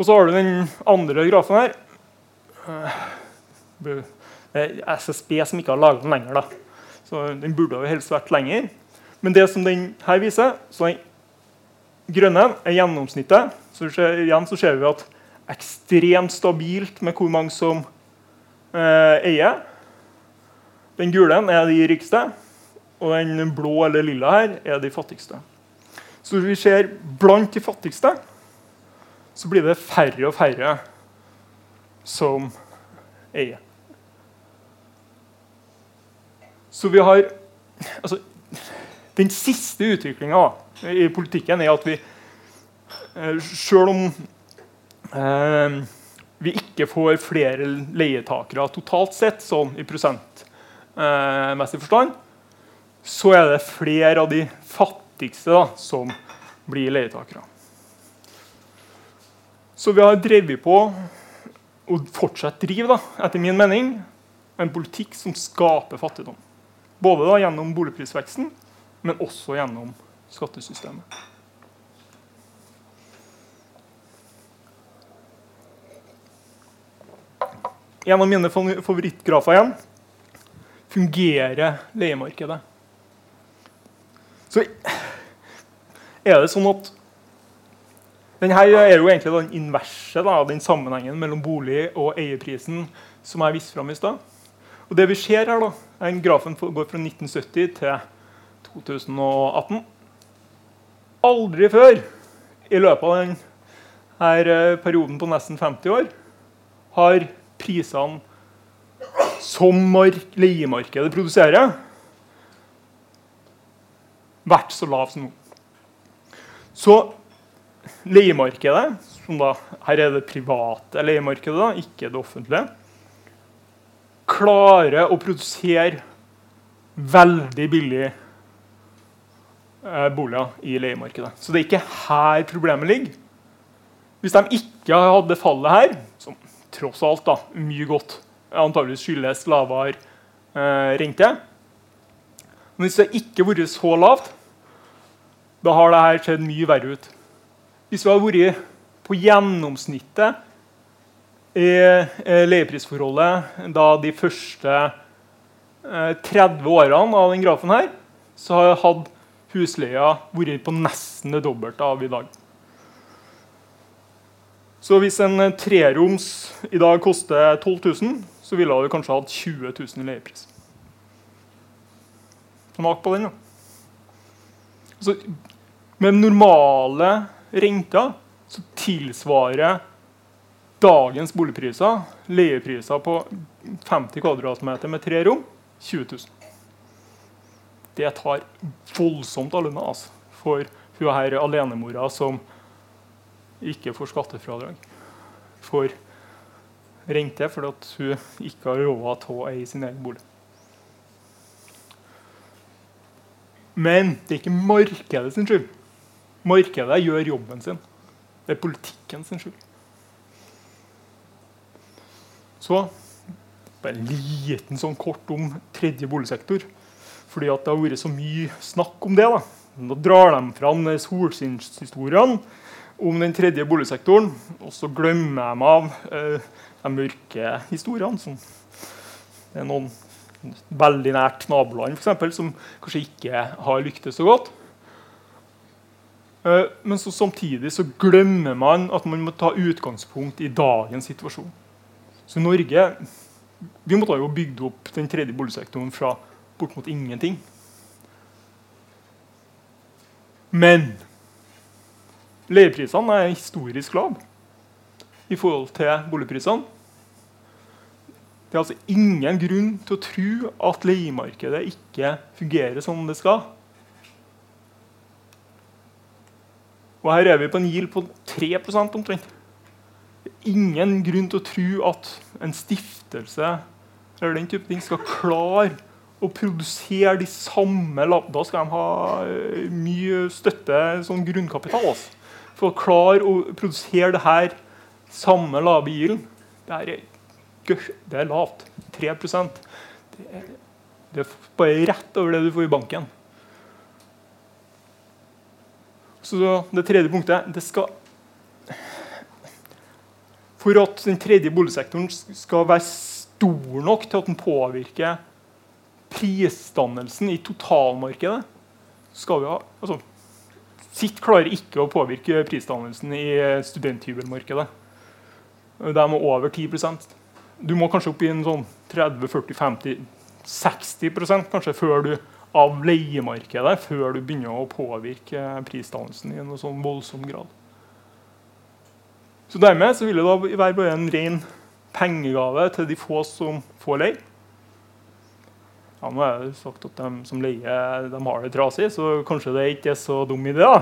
Og så har du den andre grafen her. Det er SSB som ikke har laget den lenger. da. Så Den burde jo helst vært lenger. Men det som den her viser, så den grønne er gjennomsnittet. Så igjen så ser vi at ekstremt stabilt med hvor mange som eh, eier. Den gule er de rikeste, og den blå eller lilla her er de fattigste. Så vi ser blant de fattigste så blir det færre og færre som eier. Så vi har altså, Den siste utviklinga i politikken er at vi Sjøl Selv om eh, vi ikke får flere leietakere totalt sett, sånn i prosentmessig eh, forstand, så er det flere av de fattigste da, som blir leietakere. Så vi har drevet på, og fortsatt driver, da, etter min mening, en politikk som skaper fattigdom. Både da, gjennom boligprisveksten, men også gjennom skattesystemet. En av mine favorittgrafer igjen fungerer leiemarkedet. Så er det sånn at denne er jo egentlig den inverse av den sammenhengen mellom bolig og eierprisen som jeg viste fram i stad. Og det vi ser her, da, den Grafen går fra 1970 til 2018. Aldri før i løpet av denne her perioden på nesten 50 år har prisene som leiemarkedet produserer, vært så lave som nå. Så leiemarkedet, som da, her er det private leiemarkedet, ikke det offentlige, klarer å produsere veldig billig eh, boliger i leiemarkedet. Så det er ikke her problemet ligger. Hvis de ikke hadde fallet her, som tross alt da, mye godt antageligvis skyldes lavere eh, rente Men hvis det ikke vært så lavt, da har det her sett mye verre ut. Hvis vi hadde vært på gjennomsnittet i eh, leieprisforholdet da de første eh, 30 årene av den grafen her, så hadde husleia vært på nesten det dobbelte av i dag. Så hvis en eh, treroms i dag koster 12 000, så ville du kanskje hatt 20 000 i leiepris. Smak på den, da. Altså, med normale renter så tilsvarer dagens boligpriser leiepriser på 50 kvadratmeter med tre rom 20 000. Det tar voldsomt av lønna altså, for hun her alenemora som ikke får skattefradrag for rente fordi hun ikke har råd til å eie sin egen bolig. Men det er ikke markedet sin skyld. Markedet gjør jobben sin. Det er politikken sin skyld. Så bare en liten sånn kort om tredje boligsektor. Fordi at det har vært så mye snakk om det. da. Nå drar de fram solskinnshistoriene om den tredje boligsektoren. Og så glemmer de av eh, de mørke historiene. Som det er noen veldig nært naboland for eksempel, som kanskje ikke har lyktes så godt. Eh, men så samtidig så glemmer man at man må ta utgangspunkt i dagens situasjon. Så Norge vi måtte jo bygd opp den tredje boligsektoren fra bort mot ingenting. Men leieprisene er historisk lave i forhold til boligprisene. Det er altså ingen grunn til å tro at leiemarkedet ikke fungerer som det skal. Og her er vi på en GIL på 3 omtrent. Ingen grunn til å tro at en stiftelse eller den type ting skal klare å produsere de samme Da skal de ha eh, mye støtte, sånn grunnkapital. Altså. For å klare å produsere det her samme lave gilden. Det det er lavt. 3% det er, det er bare rett over det du får i banken. Så det tredje punktet det skal, For at den tredje boligsektoren skal være stor nok til at den påvirker prisdannelsen i totalmarkedet, skal vi ha altså, Sitt klarer ikke å påvirke prisdannelsen i studenthybelmarkedet. De er over 10% du må kanskje opp i en sånn 30-40-50-60% kanskje før du av leiemarkedet før du begynner å påvirke prisdannelsen i noe sånn voldsom grad. Så Dermed så vil det da være bare en ren pengegave til de få som får leie. Ja, nå er det sagt at de som leier, de har det trasig, så kanskje det ikke er så dum idé. da.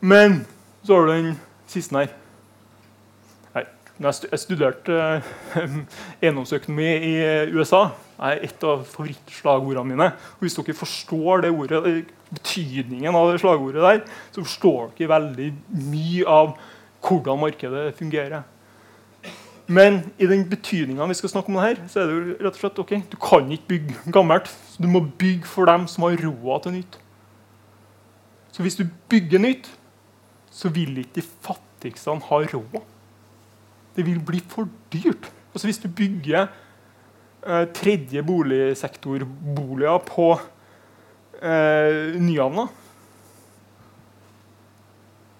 Men så har du den siste her. Jeg studerte eh, eiendomsøkonomi i USA, er et av favorittslagordene mine. Og hvis dere forstår det ordet, betydningen av det slagordet der, så forstår dere veldig mye av hvordan markedet fungerer. Men i den betydninga vi skal snakke om det her, så er det jo rett og slett ok, du kan ikke bygge gammelt. Du må bygge for dem som har råd til nytt. Så hvis du bygger nytt, så vil ikke de fattigste ha råd. Det vil bli for dyrt. Altså Hvis du bygger tredje boligsektorboliger på eh, Nyhavna,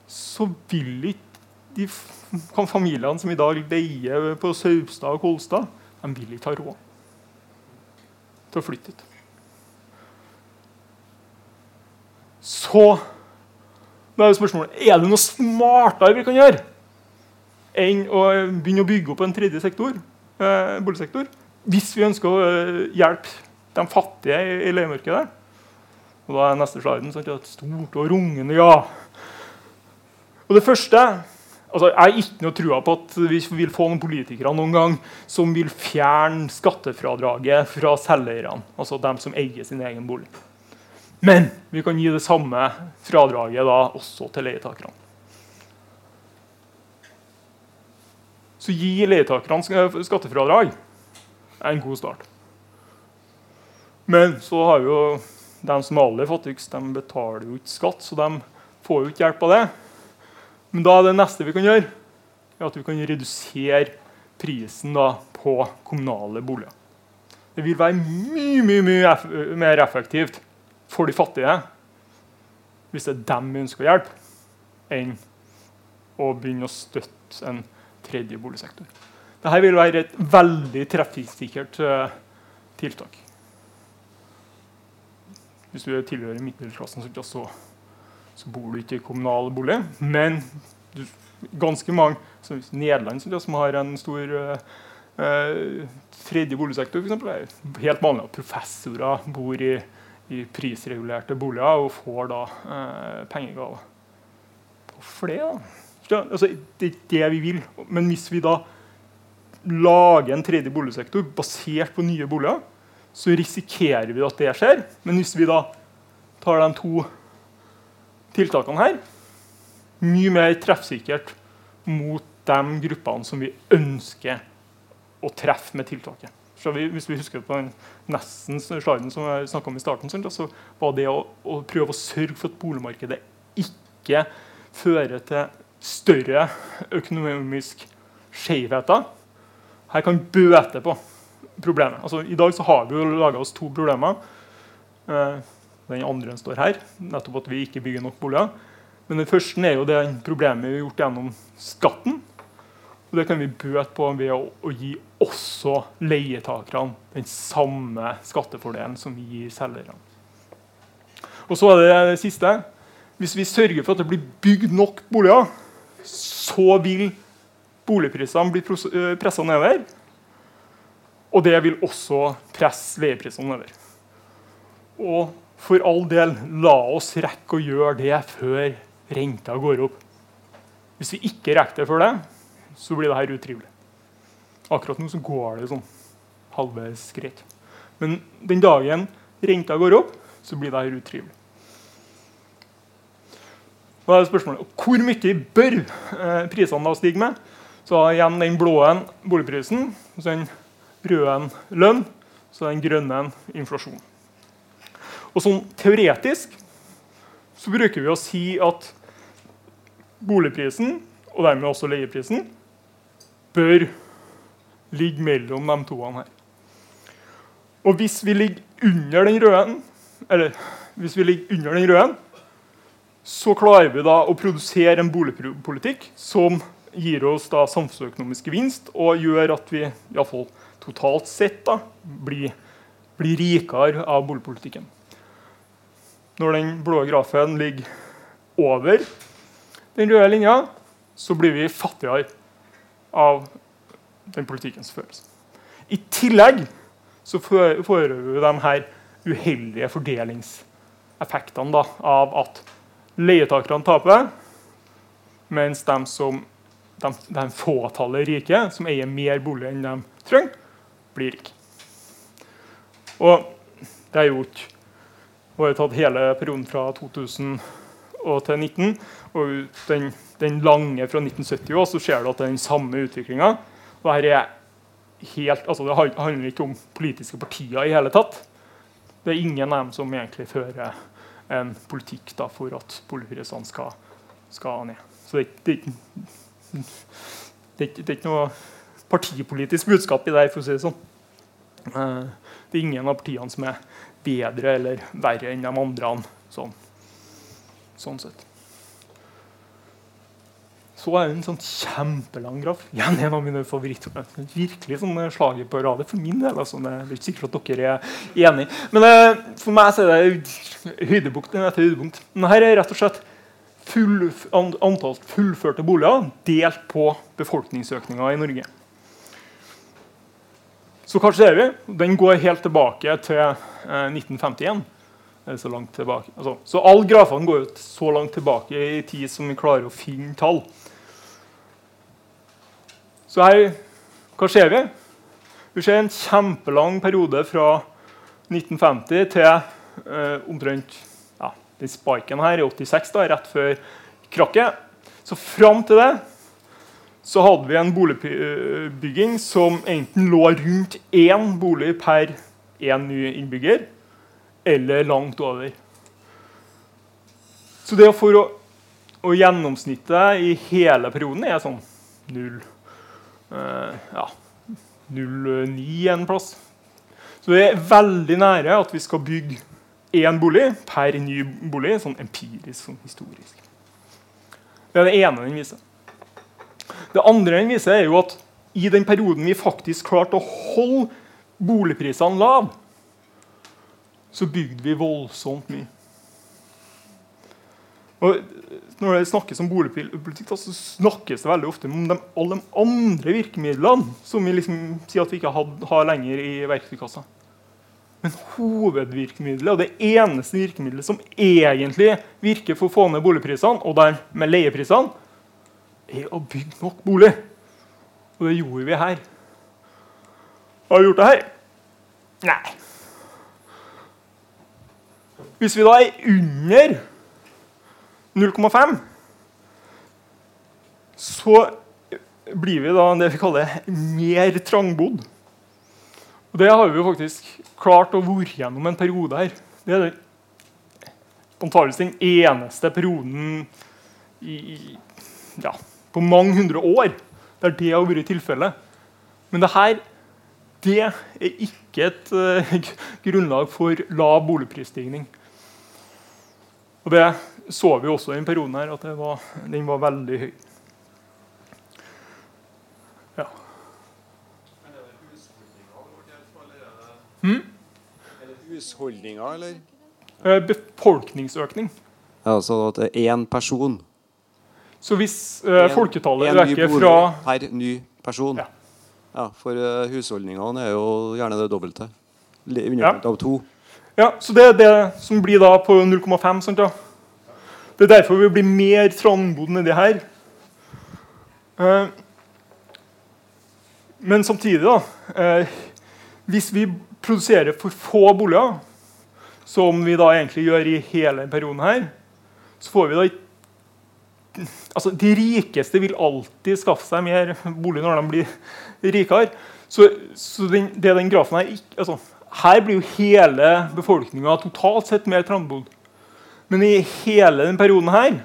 så vil ikke de familiene som i dag leier på Saupstad og Kolstad, de vil ikke ha råd til å flytte ut. Så da er jo spørsmålet er det noe smartere vi kan gjøre enn å begynne å bygge opp en tredje sektor, eh, boligsektor hvis vi ønsker å eh, hjelpe de fattige i, leiemarkedet. Og da er neste sliden sånn, et stort og rungende ja. Og det første altså, Jeg har ikke noe trua på at vi vil få noen politikere noen gang som vil fjerne skattefradraget fra selveierne, altså dem som eier sin egen bolig. Men vi kan gi det samme fradraget da også til leietakerne. Så gi leietakerne skattefradrag er en god start. Men så har jo de som er aller fattigst, de betaler jo ikke skatt, så de får jo ikke hjelp av det. Men da er det neste vi kan gjøre, at vi kan redusere prisen da, på kommunale boliger. Det vil være mye, mye, mye eff mer effektivt for de fattige hvis det er dem vi ønsker å hjelpe, enn å begynne å støtte en tredje boligsektor. Dette vil være et veldig treffsikkert uh, tiltak. Hvis du tilhører middelklassen, så, så, bor du ikke i kommunal bolig. Men du, ganske mange så Nederland som har en stor uh, tredje boligsektor, eksempel, er helt vanlig at professorer bor i i prisregulerte boliger og får da eh, pengegaver. Hvorfor det? da? Altså, det er ikke det vi vil. Men hvis vi da lager en tredje boligsektor basert på nye boliger, så risikerer vi at det skjer. Men hvis vi da tar de to tiltakene her, mye mer treffsikkert mot de gruppene som vi ønsker å treffe med tiltaket vi, hvis vi husker på den nesten sliden som jeg snakka om i starten, så var det å, å, prøve å sørge for at boligmarkedet ikke fører til større økonomisk skjevheter. Her kan bøte på problemet. Altså, I dag så har vi jo laga oss to problemer. Eh, den andre står her, nettopp at vi ikke bygger nok boliger. Men den første er jo det problemet vi har gjort gjennom skatten. Og det kan vi bøte på ved å, å gi også leietakerne den samme skattefordelen som vi gir selgerne. Og så er det det siste. Hvis vi sørger for at det blir bygd nok boliger, så vil boligprisene blir eh, pressa nedover. Og det vil også presse leieprisene nedover. Og for all del, la oss rekke å gjøre det før renta går opp. Hvis vi ikke rekker det før det, så blir det her utrivelig. Akkurat nå så går det sånn halvveis greit. Men den dagen renta går opp, så blir det her utrivelig. Da er spørsmålet hvor mye bør eh, prisene da stige med? Så igjen den blå boligprisen, så den røde lønn, så den grønne inflasjon. Og sånn teoretisk så bruker vi å si at boligprisen, og dermed også leieprisen, bør ligge mellom de to her. Og hvis vi ligger under den røde, eller hvis vi ligger under den røde, så klarer vi da å produsere en boligpolitikk som gir oss da samfunnsøkonomisk gevinst og gjør at vi i fall, totalt sett da, blir, blir rikere av boligpolitikken. Når den blå grafen ligger over den røde linja, så blir vi fattigere av den politikken som. I tillegg så får vi de her uheldige fordelingseffektene da, av at leietakerne taper, mens de som de, de fåtallet rike, som eier mer bolig enn de trenger, blir rike. Og det er gjort og har tatt hele perioden fra 2000 og til 19. Og den, den lange fra 1970 òg, så ser du at det er den samme utviklinga. Altså, det handler ikke om politiske partier i hele tatt. Det er ingen av dem som egentlig fører en politikk da, for at boligprisene skal, skal ned. Så det, det, det, det, er ikke noe partipolitisk budskap i det. for å si Det sånn. Eh, det er ingen av partiene som er bedre eller verre enn de andre. Sånn, sånn sett. Så er det en sånn kjempelang graf. Igjen en av mine favoritter. Virkelig sånn eh, slaget på radet for min del. Altså, det er ikke sikkert at dere er enig. Men eh, for meg så er det høydepunkt etter høydepunkt. Men her er rett og slett full, antall fullførte boliger delt på befolkningsøkninga i Norge. Så hva ser vi? Den går helt tilbake til eh, 1951. Så, langt. Altså, så alle grafene går så langt tilbake i tid som vi klarer å finne tall. Så her, hva ser vi? Vi ser en kjempelang periode fra 1950 til eh, omtrent den spiken her i 86, da, rett før krakket. Så fram til det så hadde vi en boligbygging som enten lå rundt én bolig per én ny innbygger, eller langt over. Så det for å, å gjennomsnittet i hele perioden er sånn 0 uh, ja, 0,9 en plass. Så det er veldig nære at vi skal bygge én bolig per ny bolig, sånn empirisk, sånn historisk. Det er det ene den viser. Det andre den viser, er jo at i den perioden vi faktisk klarte å holde boligprisene lave, så bygde vi voldsomt mye. Og når det snakkes om boligpolitikk, så snakkes det veldig ofte om de, alle de andre virkemidlene som vi liksom sier at vi ikke har lenger i verktøykassa. Men hovedvirkemiddelet, og det eneste virkemiddelet som egentlig virker for å få ned boligprisene, og dermed leieprisene, er å bygge nok bolig. Og det gjorde vi her. Har vi gjort det her? Nei. Hvis vi da er under 0,5 så blir vi da det vi kaller mer trangbodd. Og Det har vi jo faktisk klart å være gjennom en periode her. Det er antakeligvis den eneste perioden i, ja, på mange hundre år der det har vært tilfellet. Men det her det er ikke et uh, grunnlag for lav boligprisstigning. Og Det så vi også i denne perioden her, at var, den var veldig høy. Hmm? Er husholdninger, eller? Eh, befolkningsøkning. Ja, Så at det er én person så hvis uh, folketallet øker fra Per ny person. Ja. ja for uh, husholdningene er jo gjerne det dobbelte. Underkant ja. av to. Ja, Så det er det som blir da på 0,5. sant da? Det er derfor vi blir mer trangbodd nedi her. Uh, men samtidig, da uh, Hvis vi produserer for få boliger, som vi da egentlig gjør i hele perioden her, så får vi da altså, De rikeste vil alltid skaffe seg mer bolig når de blir rikere. Så, så den, det den grafen her altså, Her blir jo hele befolkninga totalt sett mer trangbodd. Men i hele den perioden her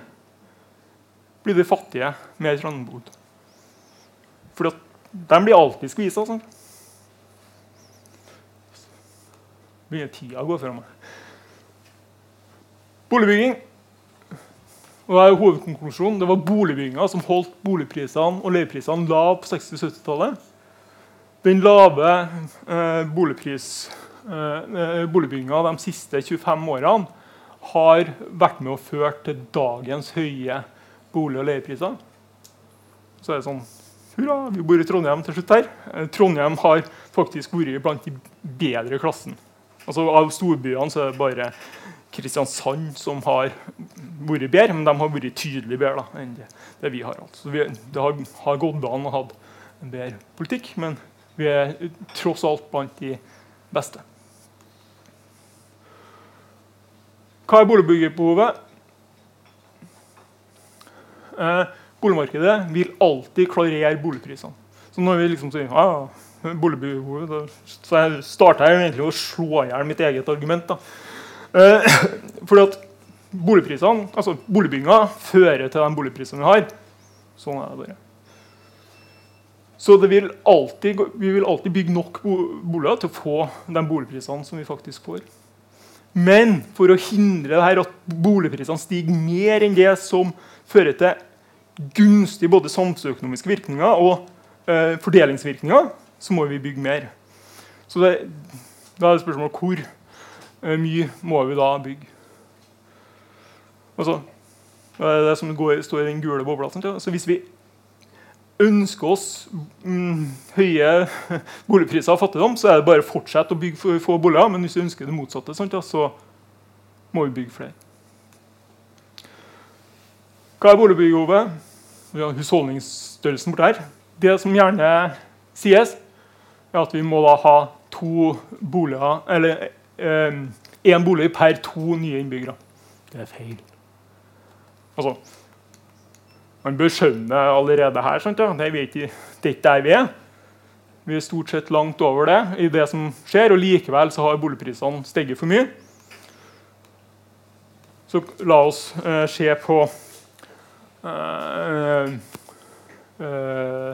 blir de fattige mer trangbodd. For de blir alltid skvisa. Sånn. Begynner tida å gå fra meg. Boligbygging og det er hovedkonklusjonen. Det var boligbygginga som holdt boligprisene og leieprisene lave på 60-70-tallet. Den lave eh, boligpris, eh, eh boligbygginga de siste 25 årene har vært med og ført til dagens høye bolig- og leiepriser. Så er det sånn Hurra, vi bor i Trondheim til slutt her. Eh, Trondheim har faktisk vært blant de bedre klassen. Altså Av storbyene så er det bare Kristiansand som har vært bedre, men de har vært tydelig bedre da, enn det, det, vi har. Altså. Vi, det har, har, gått an å ha en bedre politikk, men vi er tross alt blant de beste. Hva er boligbyggebehovet? Eh, boligmarkedet vil alltid klarere boligprisene. Så når vi liksom sier ah, boligbyggerbehovet, så starter starta egentlig å slå i hjel mitt eget argument. Eh, fordi at boligprisene, altså Boligbygginga fører til den boligprisen vi har. Sånn er det bare. Så vil alltid, vi vil alltid bygge nok boliger til å få de boligprisene som vi faktisk får. Men for å hindre det her at boligprisene stiger mer enn det som fører til gunstige både samfunnsøkonomiske virkninger og eh, fordelingsvirkninger, så må vi bygge mer. Så det, da er det spørsmålet hvor Eh, mye må vi da bygge. Altså, det er det som går, står i den gule bobla. Så hvis vi ønsker oss mm, høye boligpriser og fattigdom, så er det bare å fortsette å bygge få boliger. Men hvis vi ønsker det motsatte, så må vi bygge flere. Hva er boligbehovet? Vi har husholdningsstørrelsen borte her. det som gjerne sies, er at vi må da ha to boliger Eller én eh, bolig per to nye innbyggere. Det er feil. Altså Man bør skjønne allerede her sant, ja. det, er ikke, det er ikke der vi er. Vi er stort sett langt over det i det som skjer, og likevel så har boligprisene steget for mye. Så la oss eh, se på eh, eh,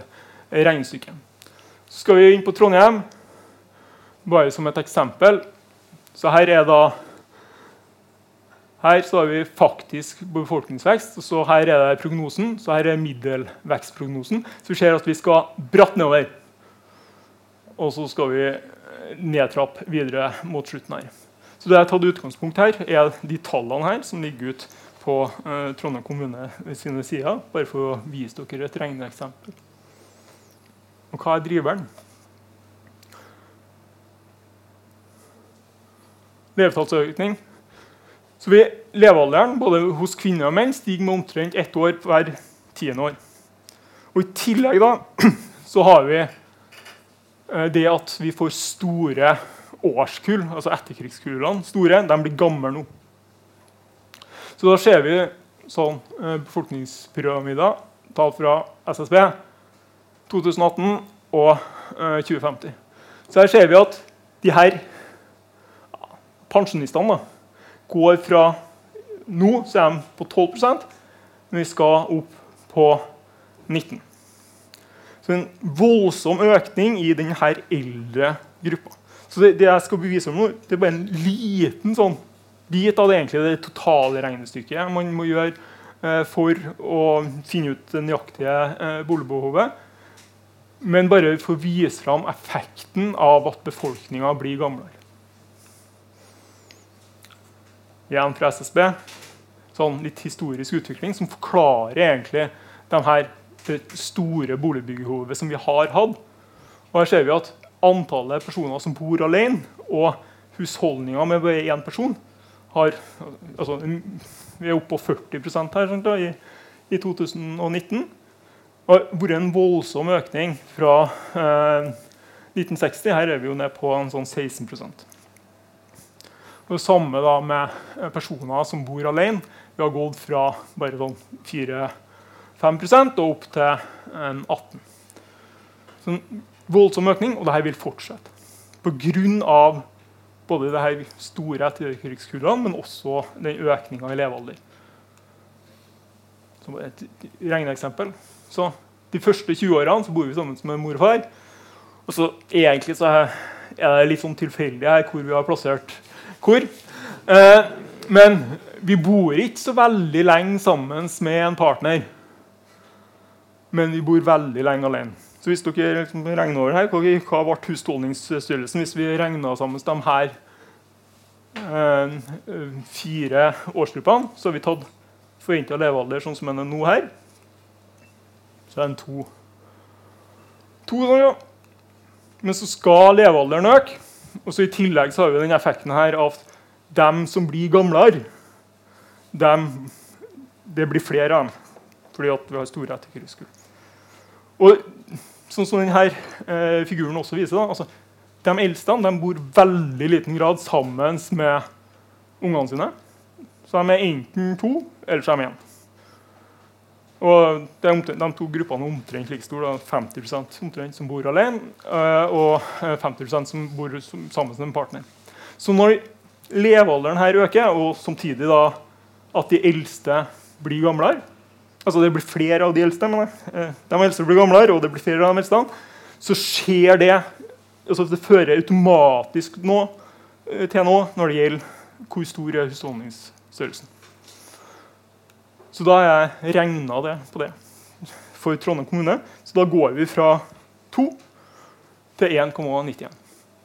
regnestykket. Så skal vi inn på Trondheim, bare som et eksempel. Så her er da her så har vi faktisk befolkningsvekst, så her er det prognosen. Så her er middelvekstprognosen. Så vi ser at vi skal bratt nedover. Og så skal vi nedtrappe videre mot slutten her. Så det jeg har tatt utgangspunkt her, er de tallene her som ligger ut på uh, Trondheim kommune sine sider. Bare for å vise dere et regneeksempel. Og hva er driveren? Levetallsøkning. Så vi, Levealderen både hos kvinner og menn stiger med omtrent ett år hver tiende år. Og I tillegg da, så har vi eh, det at vi får store årskull, altså etterkrigskullene store, de blir gamle nå. Så da ser vi sånn eh, befolkningspyramider, tall fra SSB, 2018 og 2050. Eh, så her ser vi at de her pensjonistene går fra Nå så er de på 12 men vi skal opp på 19 Så en voldsom økning i denne eldre gruppa. Så det, det, jeg skal bevise om nå, det er bare en liten sånn bit av det, egentlig, det totale regnestykket man må gjøre eh, for å finne ut det nøyaktige eh, boligbehovet. Men bare for å vise fram effekten av at befolkninga blir gamlere igjen fra SSB. Sånn litt historisk utvikling som forklarer egentlig de her, det store boligbyggehovet som vi har hatt. Og her ser vi at antallet personer som bor alene, og husholdninger med bare én person, har altså, Vi er oppe på 40% her da, i, i, 2019. Har vært en voldsom økning fra eh, 1960. Her er vi jo ned på en sånn 16 og det samme da med eh, personer som bor alene. Vi har gått fra bare sånn 4-5% og opp til 18 Så en voldsom økning, og dette vil fortsette. Pga. både det her store etterkrigskullene, men også den økninga i levealder. Som et regneeksempel. Så De første 20 årene så bor vi sammen med mor og far. Og så egentlig så er det litt sånn tilfeldig her hvor vi har plassert hvor. Eh, men vi bor ikke så veldig lenge sammen med en partner. Men vi bor veldig lenge alene. Så hvis dere liksom regner over her, Hva ble husholdningsstørrelsen hvis vi regna sammen de her eh, fire årsgruppene? Så har vi tatt forventa levealder sånn som den er nå her. Så er den to. to ja. Men så skal levealderen øke. Og så I tillegg så har vi den effekten her av dem som blir gamlere, dem, det blir flere av dem fordi at vi har store etterkrigskull. Og sånn som denne eh, figuren også viser, da, altså, de eldste de bor veldig liten grad sammen med ungene sine. Så de er enten to, eller så er de én. Og De to gruppene er omtrent like store. 50 omtrent som bor alene, eh, og 50 eh, som bor sammen med en partner. Så når levealderen her øker, og samtidig da at de eldste blir gamlere altså Det blir flere av de eldste, men eh, de eldste blir gamlere, og det blir flere av de eldste, så skjer det altså Det fører automatisk nå, til nå når det gjelder hvor stor er husholdningsstørrelsen. Så da har jeg regna det på det for Trondheim kommune. Så da går vi fra 2 til 1,91.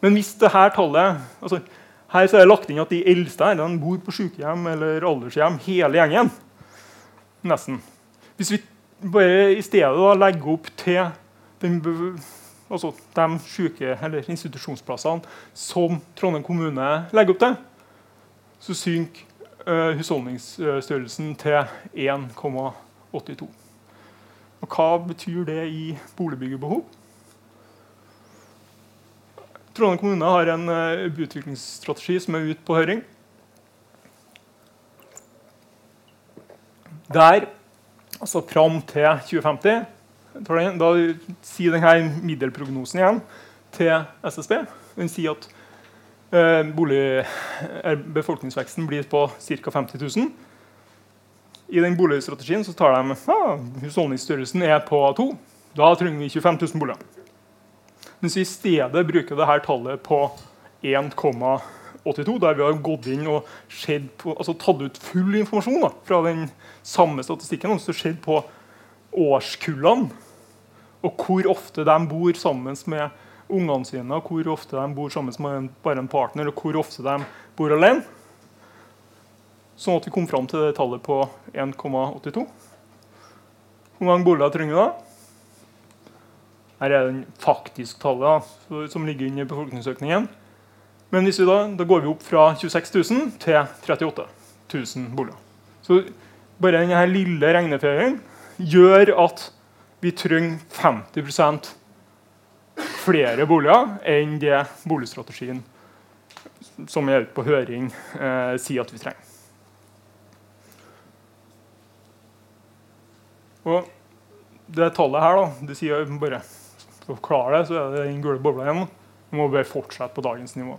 Men hvis det her tallet altså Her så er det lagt inn at de eldste her, de bor på sykehjem eller aldershjem, hele gjengen. Nesten. Hvis vi bare i stedet da legger opp til den, altså de syke, eller institusjonsplassene som Trondheim kommune legger opp til, så synker husholdningsstørrelsen til 1,82. Og hva betyr det i boligbyggebehov? Trondheim kommune har en uh, utviklingsstrategi som er ute på høring. Der, altså fram til 2050, da sier denne middelprognosen igjen til SSB Den sier at bolig, uh, befolkningsveksten blir på ca. 50 000. I den boligstrategien så tar de ah, husholdningsstørrelsen er på to. Da trenger vi 25 000 boliger. Mens vi i stedet bruker dette tallet på 1,82, der vi har gått inn og på, altså tatt ut full informasjon da, fra den samme statistikken. og sett på årskullene og hvor ofte de bor sammen med ungene sine, hvor ofte de bor sammen med bare en partner, og hvor ofte de bor alene. Sånn at vi kom fram til det tallet på 1,82. Hvor mange boliger trenger vi da? Her er den faktiske tallet da, som ligger i befolkningsøkningen. Men hvis vi da, da, går vi opp fra 26 000 til 38 000 boliger. Så bare denne lille regneferien gjør at vi trenger 50 flere boliger enn det boligstrategien som er ute på høring, eh, sier at vi trenger. Og det tallet her da, det sier bare for å klare det, så er det den gule bobla igjen. Vi må bare fortsette på dagens nivå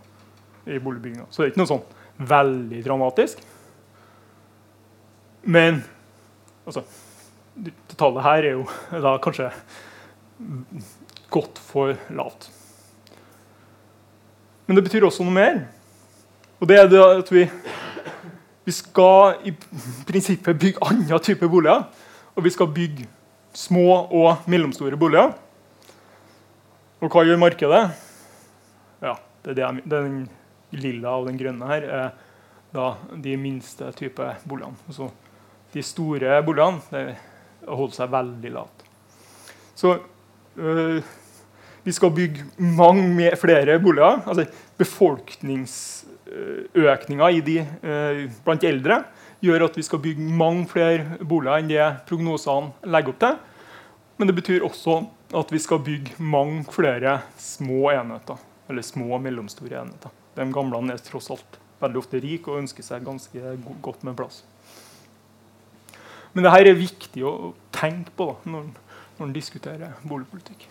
i boligbygginga. Så det er ikke noe sånn veldig dramatisk. Men altså, det tallet her er jo da kanskje godt for lavt. Men det betyr også noe mer. Og det er det at vi, vi skal i prinsippet bygge andre typer boliger. Og vi skal bygge små og mellomstore boliger. Og hva gjør markedet? Ja, det er det, Den lilla og den grønne her er da de minste type boligene. Altså, de store boligene holder seg veldig lavt. Så øh, vi skal bygge mange flere boliger. Altså, Befolkningsøkninga øh, blant eldre gjør at vi skal bygge mange flere boliger enn det prognosene legger opp til. Men det betyr også at vi skal bygge mange flere små enheter. Eller små og mellomstore enheter. De gamle er tross alt veldig ofte rike og ønsker seg ganske godt med plass. Men dette er viktig å tenke på da, når, en diskuterer boligpolitikk.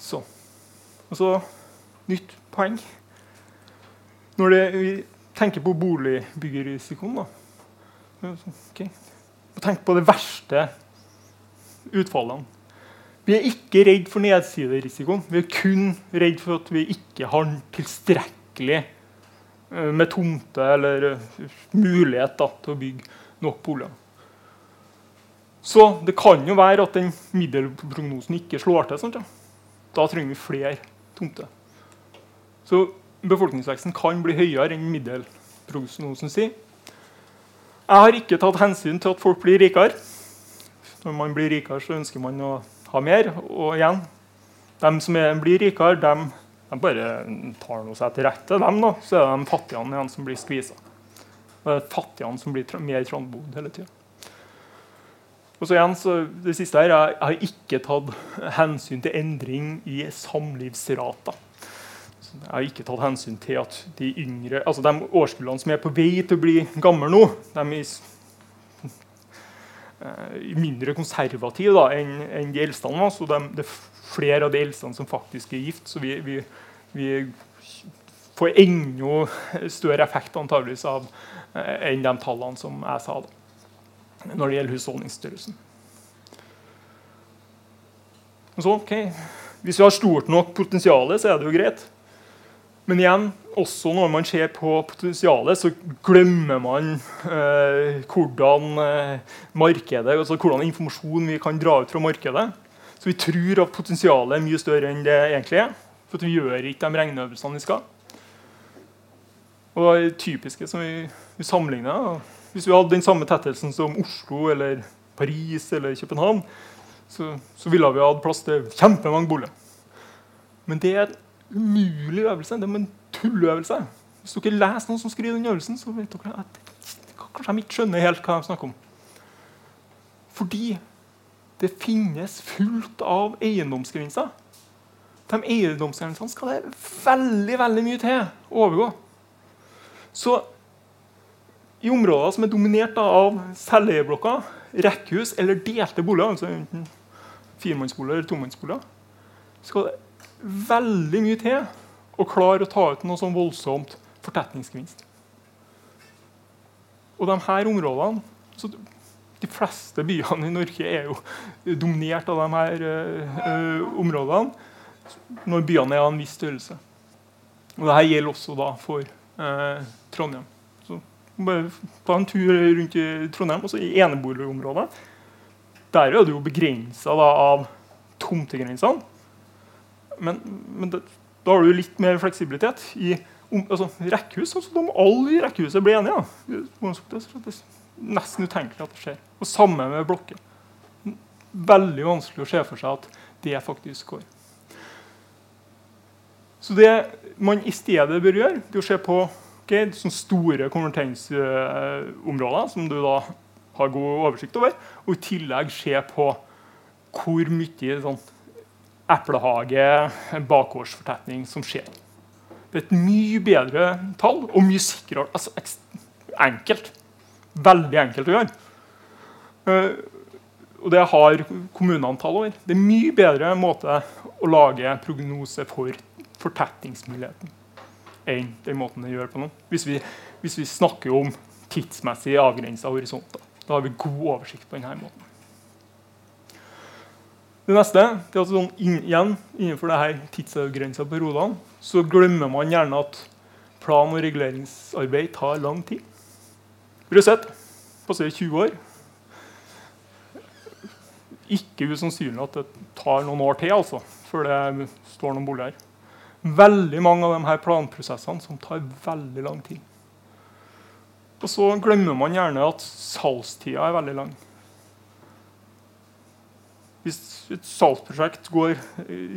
Så. Og så nytt poeng. Når det, vi tenker på boligbyggerisikoen, da okay. Tenk på det verste utfallene. Vi er ikke redd for nedsiderisikoen. Vi er kun redd for at vi ikke har tilstrekkelig eh, med tomte eller eh, mulighet da, til å bygge nok boliger. Så det kan jo være at den middelprognosen ikke slår til. Sånn, ja. Da trenger vi flere tomter. Så befolkningsveksten kan bli høyere enn middelprognosen sier. Jeg har ikke tatt hensyn til at folk blir rikere. Når man blir rikere, så ønsker man å ha mer. Og igjen, de som er, blir rikere, de, de bare tar noe seg til rette. Dem, da. Så er det de fattige igjen som blir skvisa. Det er fattigene som blir mer trangbodd hele tida. Og så igjen, så det siste her, Jeg har ikke tatt hensyn til endring i samlivsrata. Jeg har ikke tatt hensyn til at de yngre, altså de årskullene som er på vei til å bli gamle nå, de er mindre konservative da, enn en de eldste. Så de, det er flere av de eldste som faktisk er gift. Så vi, vi, vi får enda større effekt antageligvis av eh, enn de tallene som jeg sa da, når det gjelder husholdningsstørrelsen. Så, okay. Hvis vi har stort nok potensial, så er det jo greit. Men igjen, også når man ser på potensialet, så glemmer man eh, hvordan eh, markedet, altså hvordan informasjon vi kan dra ut fra markedet. Så vi tror at potensialet er mye større enn det egentlig er. For vi gjør ikke de regneøvelsene vi skal. Og det typiske som vi, vi sammenligner Hvis vi hadde den samme tettelsen som Oslo eller Paris eller København, så, så ville vi hatt plass til kjempemange boliger. Men det er en umulig øvelse. Det er en tulleøvelse. Hvis dere leser noen som skriver den øvelsen, så vet dere at kanskje de ikke skjønner helt hva de snakker om. Fordi det finnes fullt av eiendomsgrenser. De eiendomsgrensene skal det veldig veldig mye til å overgå. Så i områder som er dominert av selveierblokker, rekkehus eller delte boliger, altså enten firemannsboliger eller tomannsboliger, skal det veldig mye til å klare å ta ut noe sånn voldsomt fortetningsgevinst. Og de her områdene De fleste byene i Norge er jo dominert av de her uh, områdene når byene er av en viss størrelse. Og Dette gjelder også da for uh, Trondheim. Ta en tur rundt i Trondheim, også i eneboligområdet. Der er det jo begrensa av tomtegrensene. Men, men det, da har du litt mer fleksibilitet. i om, altså, rekkehus, altså, må alle i rekkehuset blir enige, ja. det er nesten utenkelig at det skjer. Og Samme med blokker. Veldig vanskelig å se for seg at det faktisk går. Så det man i stedet bør gjøre, det er å se på okay, sånne store konverteringsområder som du da har god oversikt over, og i tillegg se på hvor mye sånn eplehage, bakgårdsfortetning som skjer. Det er et mye bedre tall og mye sikrere. Altså enkelt. Veldig enkelt å gjøre. Uh, og det har kommunene tall over. Det er mye bedre måte å lage prognose for fortettingsmuligheten enn den måten det gjør på nå. Hvis vi, hvis vi snakker om tidsmessig avgrensa horisonter. Da har vi god oversikt på denne måten. Det neste det er at sånn inn, igjen, Innenfor dette tidsavgrensa periodene så glemmer man gjerne at plan- og reguleringsarbeid tar lang tid. Røsett passerer 20 år. Ikke usannsynlig at det tar noen år til altså, før det står noen boliger veldig mange av de her planprosessene som tar veldig lang tid. Og så glemmer man gjerne at salgstida er veldig lang. Hvis et salgsprosjekt går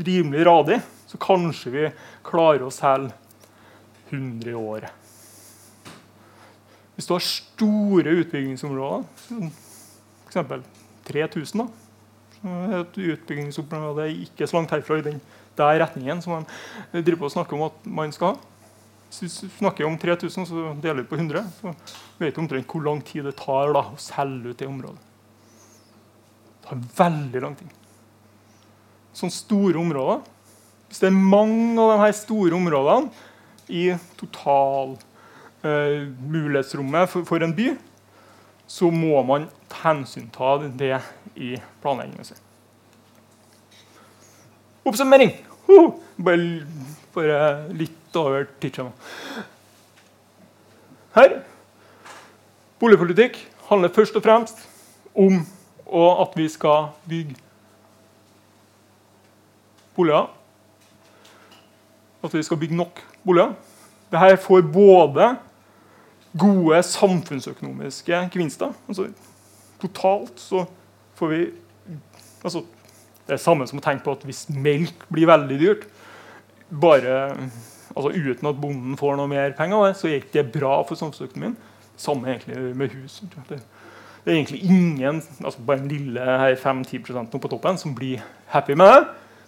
rimelig radig, så kanskje vi klarer å selge 100 i året. Hvis du har store utbyggingsområder, f.eks. 3000 da, et utbyggingsområde ikke så langt herfra i den der retningen som man driver å snakke om at man skal ha. Hvis vi snakker om 3000, så deler vi på 100. Så vet du omtrent hvor lang tid det tar da, å selge ut det området. Det tar veldig lang tid. Sånne store områder Hvis det er mange av de her store områdene i total eh, for, for, en by, så må man hensynta det i planleggingen sin. Oppsummering. Bare, bare, litt over tidsskjema. Her Boligpolitikk handler først og fremst om at vi skal bygge boliger. At vi skal bygge nok boliger. Dette får både gode samfunnsøkonomiske gevinster. Altså, totalt så får vi altså, det er det samme som å tenke på at hvis melk blir veldig dyrt, bare, altså uten at bonden får noe mer penger, så er ikke det bra for samfunnsøkonomien. Samme egentlig med hus. Det, er egentlig ingen, altså bare en lille 5-10% på toppen, som blir happy med det.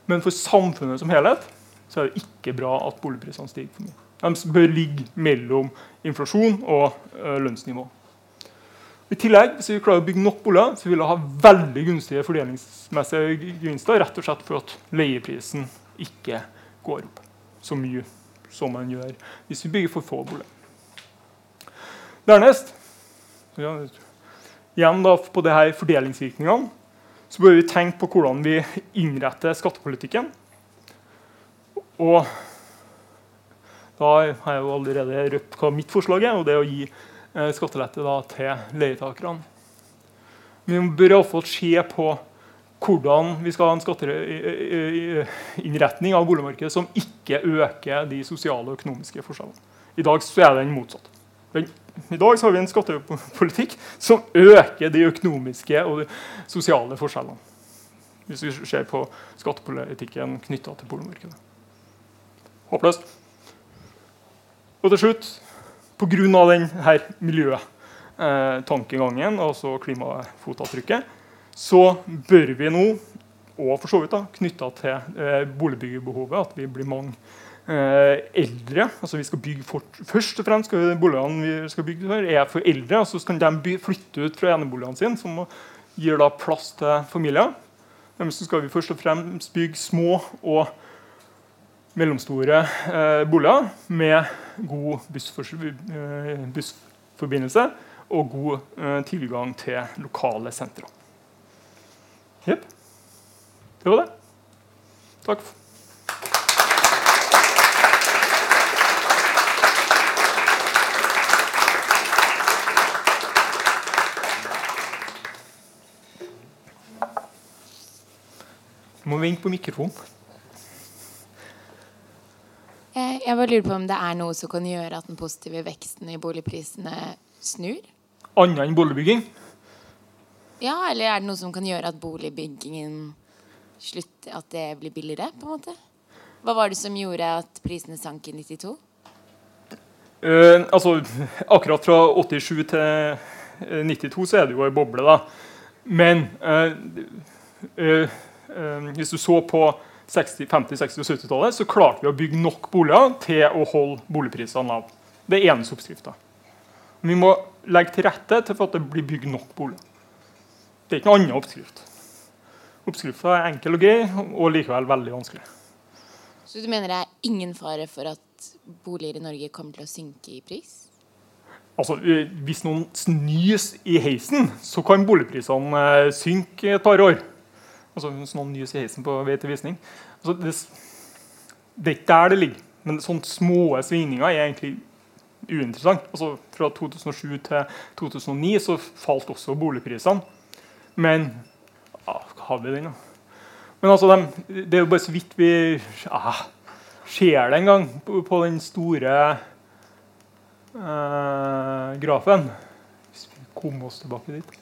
Men for samfunnet som helhet så er det ikke bra at boligprisene stiger for mye. De bør ligge mellom inflasjon og lønnsnivå. I tillegg, hvis vi klarer å bygge nok boliger, så vil det ha veldig gunstige fordelingsmessige gevinster. Rett og slett for at leieprisen ikke går opp så mye som man gjør hvis vi bygger for få boliger. Dernest, ja, igjen da på det her fordelingsvirkningene, så bør vi tenke på hvordan vi innretter skattepolitikken. Og da har jeg jo allerede røpt hva mitt forslag er, og det er å gi Eh, skattelette da, til leietakerne. Vi bør iallfall se på hvordan vi skal ha en skatteinnretning av boligmarkedet som ikke øker de sosiale og økonomiske forskjellene. I dag så er den motsatt. I dag så har vi en skattepolitikk som øker de økonomiske og de sosiale forskjellene. Hvis vi ser på skattepolitikken knytta til boligmarkedet. Håpløst. Og til slutt Pga. denne miljøtankegangen, altså klimafotavtrykket, så bør vi nå, og for så vidt da, knytta til eh, boligbyggebehovet, at vi blir mange eh, eldre altså vi skal bygge for, Først og fremst skal boligene vi skal bygge for, er for eldre. og Så kan de flytte ut fra eneboligene sine, som gir da plass til familier. Men så skal vi først og fremst bygge små og mellomstore eh, boliger med god. Eh, bussforbindelse og god eh, tilgang til lokale sentre. Jepp. Det var det. Takk. Du må vente på mikrofonen. Eh, jeg bare lurer på om det er noe som kan gjøre at den positive veksten i boligprisene snur? Annet enn boligbygging? Ja, eller er det noe som kan gjøre at boligbyggingen slutter At det blir billigere, på en måte? Hva var det som gjorde at prisene sank i 92? Uh, eh, altså, akkurat fra 87 til 92 så er det jo ei boble, da. Men uh, uh, hvis du så på 60, 50-, 60- og 70-tallet, så klarte vi å bygge nok boliger til å holde boligprisene lave. Det er eneste oppskrifta. Vi må legge til rette til for at det blir bygd nok boliger. Det er ikke noen annen oppskrift. Oppskrifta er enkel og grei og likevel veldig vanskelig. Så du mener det er ingen fare for at boliger i Norge kommer til å synke i pris? Altså, Hvis noen snys i heisen, så kan boligprisene eh, synke et par år. Altså hun noen nys i heisen på vei til visning. Altså, det, det er ikke der det ligger. Men sånne små svingninger er egentlig uinteressant. Altså, fra 2007 til 2009 så falt også boligprisene. Men ja, har vi den, da? Men altså, de, det er jo bare så vidt vi ja, ser det en gang på, på den store eh, grafen. Hvis vi kommer oss tilbake dit.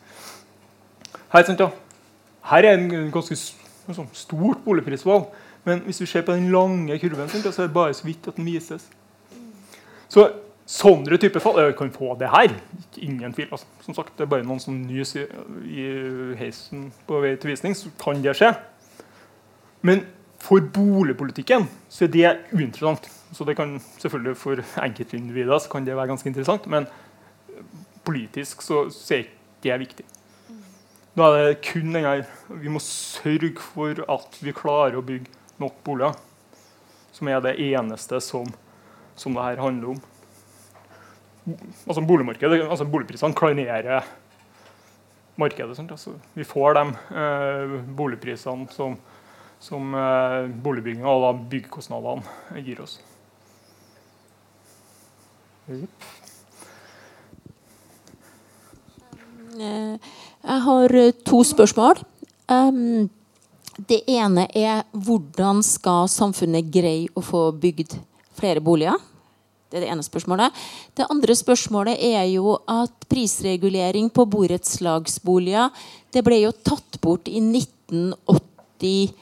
Hei, sant, ja. Her er en ganske sånn, stort boligprisvalg. Men hvis vi ser på den lange kurven, så er det bare så vidt at den vises. Så Sånne type fall Jeg kan få det her. Ingen tvil. Altså. Som sagt, Det er bare noen som nys i, i heisen på vei til visning, så kan det skje. Men for boligpolitikken så er det uinteressant. Så det kan selvfølgelig For enkeltindivider så kan det være ganske interessant, men politisk så, så er ikke det viktig. Da er det kun denne Vi må sørge for at vi klarer å bygge nok boliger. Som er det eneste som, som det her handler om altså boligmarkedet, altså Boligprisene klarnerer markedet. Altså, vi får de eh, boligprisene som, som eh, boligbygginga og da byggekostnadene gir oss. Yep. Eh, jeg har eh, to spørsmål. Um, det ene er hvordan skal samfunnet greie å få bygd flere boliger? Det er det ene spørsmålet. Det andre spørsmålet er jo at prisregulering på borettslagsboliger det ble jo tatt bort i 1987,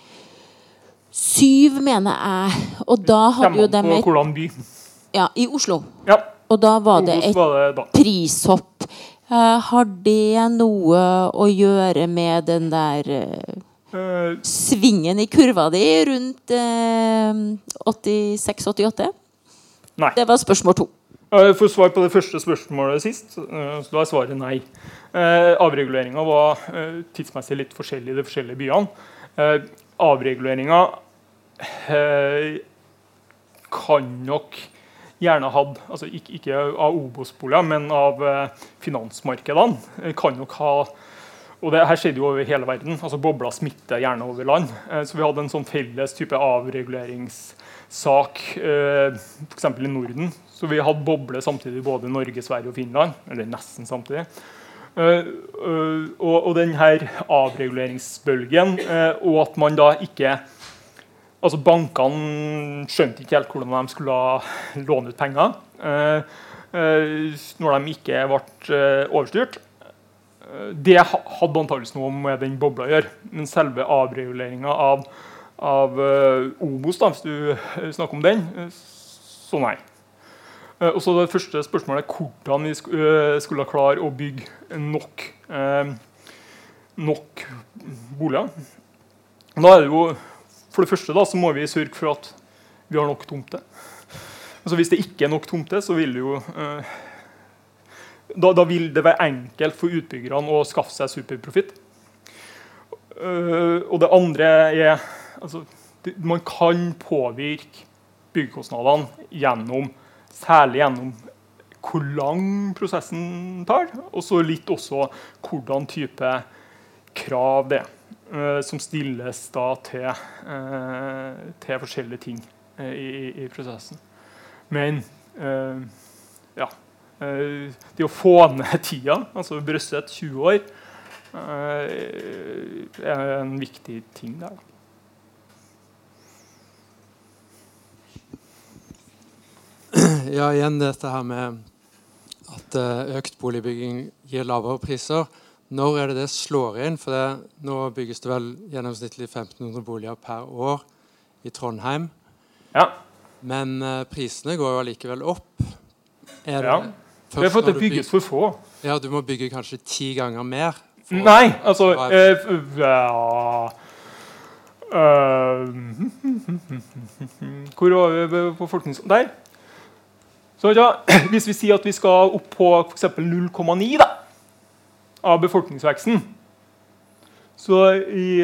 mener jeg. Og da hadde jo de et Ja, i Oslo. Ja. Og da var det et prishopp. Uh, har det noe å gjøre med den der uh, svingen i kurva di rundt uh, 86-88? Nei. Det var spørsmål to. For svar på det første spørsmålet sist, eh, så da er svaret nei. Eh, Avreguleringa var eh, tidsmessig litt forskjellig i de forskjellige byene. Avreguleringa kan nok gjerne hadde, altså ikke, ikke av Obos-boliger, men av finansmarkedene. kan nok ha og det her skjedde jo over hele verden. altså Bobla smitter gjerne over land. Så vi hadde en sånn felles type avreguleringssak sak eh, f.eks. i Norden. Så vi hadde boble samtidig både Norge, Sverige og Finland. Eller nesten samtidig. Og, og denne avreguleringsbølgen, og at man da ikke Altså Bankene skjønte ikke helt hvordan de skulle låne ut penger når de ikke ble overstyrt. Det hadde antakeligvis noe med den bobla å gjøre. Men selve avreguleringa av av Obos, da, hvis du eh, snakker om den. Eh, så nei. Og så Det første spørsmålet er hvordan vi skulle klare å bygge nok nok boliger. Da er det jo, For det første da, så må vi sørge for at vi har nok tomter. Altså Hvis det ikke er nok tomter, så vil det jo eh, da, da, vil det være enkelt for utbyggerne å skaffe seg superprofitt. Uh, og det andre er altså, det, Man kan påvirke byggekostnadene gjennom, særlig gjennom hvor lang prosessen tar, og så litt også hvordan type krav det er som stilles da til, uh, til forskjellige ting i, i, prosessen. Men ja Eh, det å få ned tida, altså Brøsset 20 år, eh, er en viktig ting der. Ja, igjen dette her med at eh, økt boligbygging gir lavere priser. Når er det det slår inn? For det, nå bygges det vel gjennomsnittlig 1500 boliger per år i Trondheim. Ja. Men prisene går jo allikevel opp. Er det, ja. Det er fordi det bygges for få. Ja, Du må bygge kanskje ti ganger mer? Nei, altså eh, ja. uh, Hvor var vi på folkens... Der. Så ja, Hvis vi sier at vi skal opp på f.eks. 0,9 av befolkningsveksten så, i,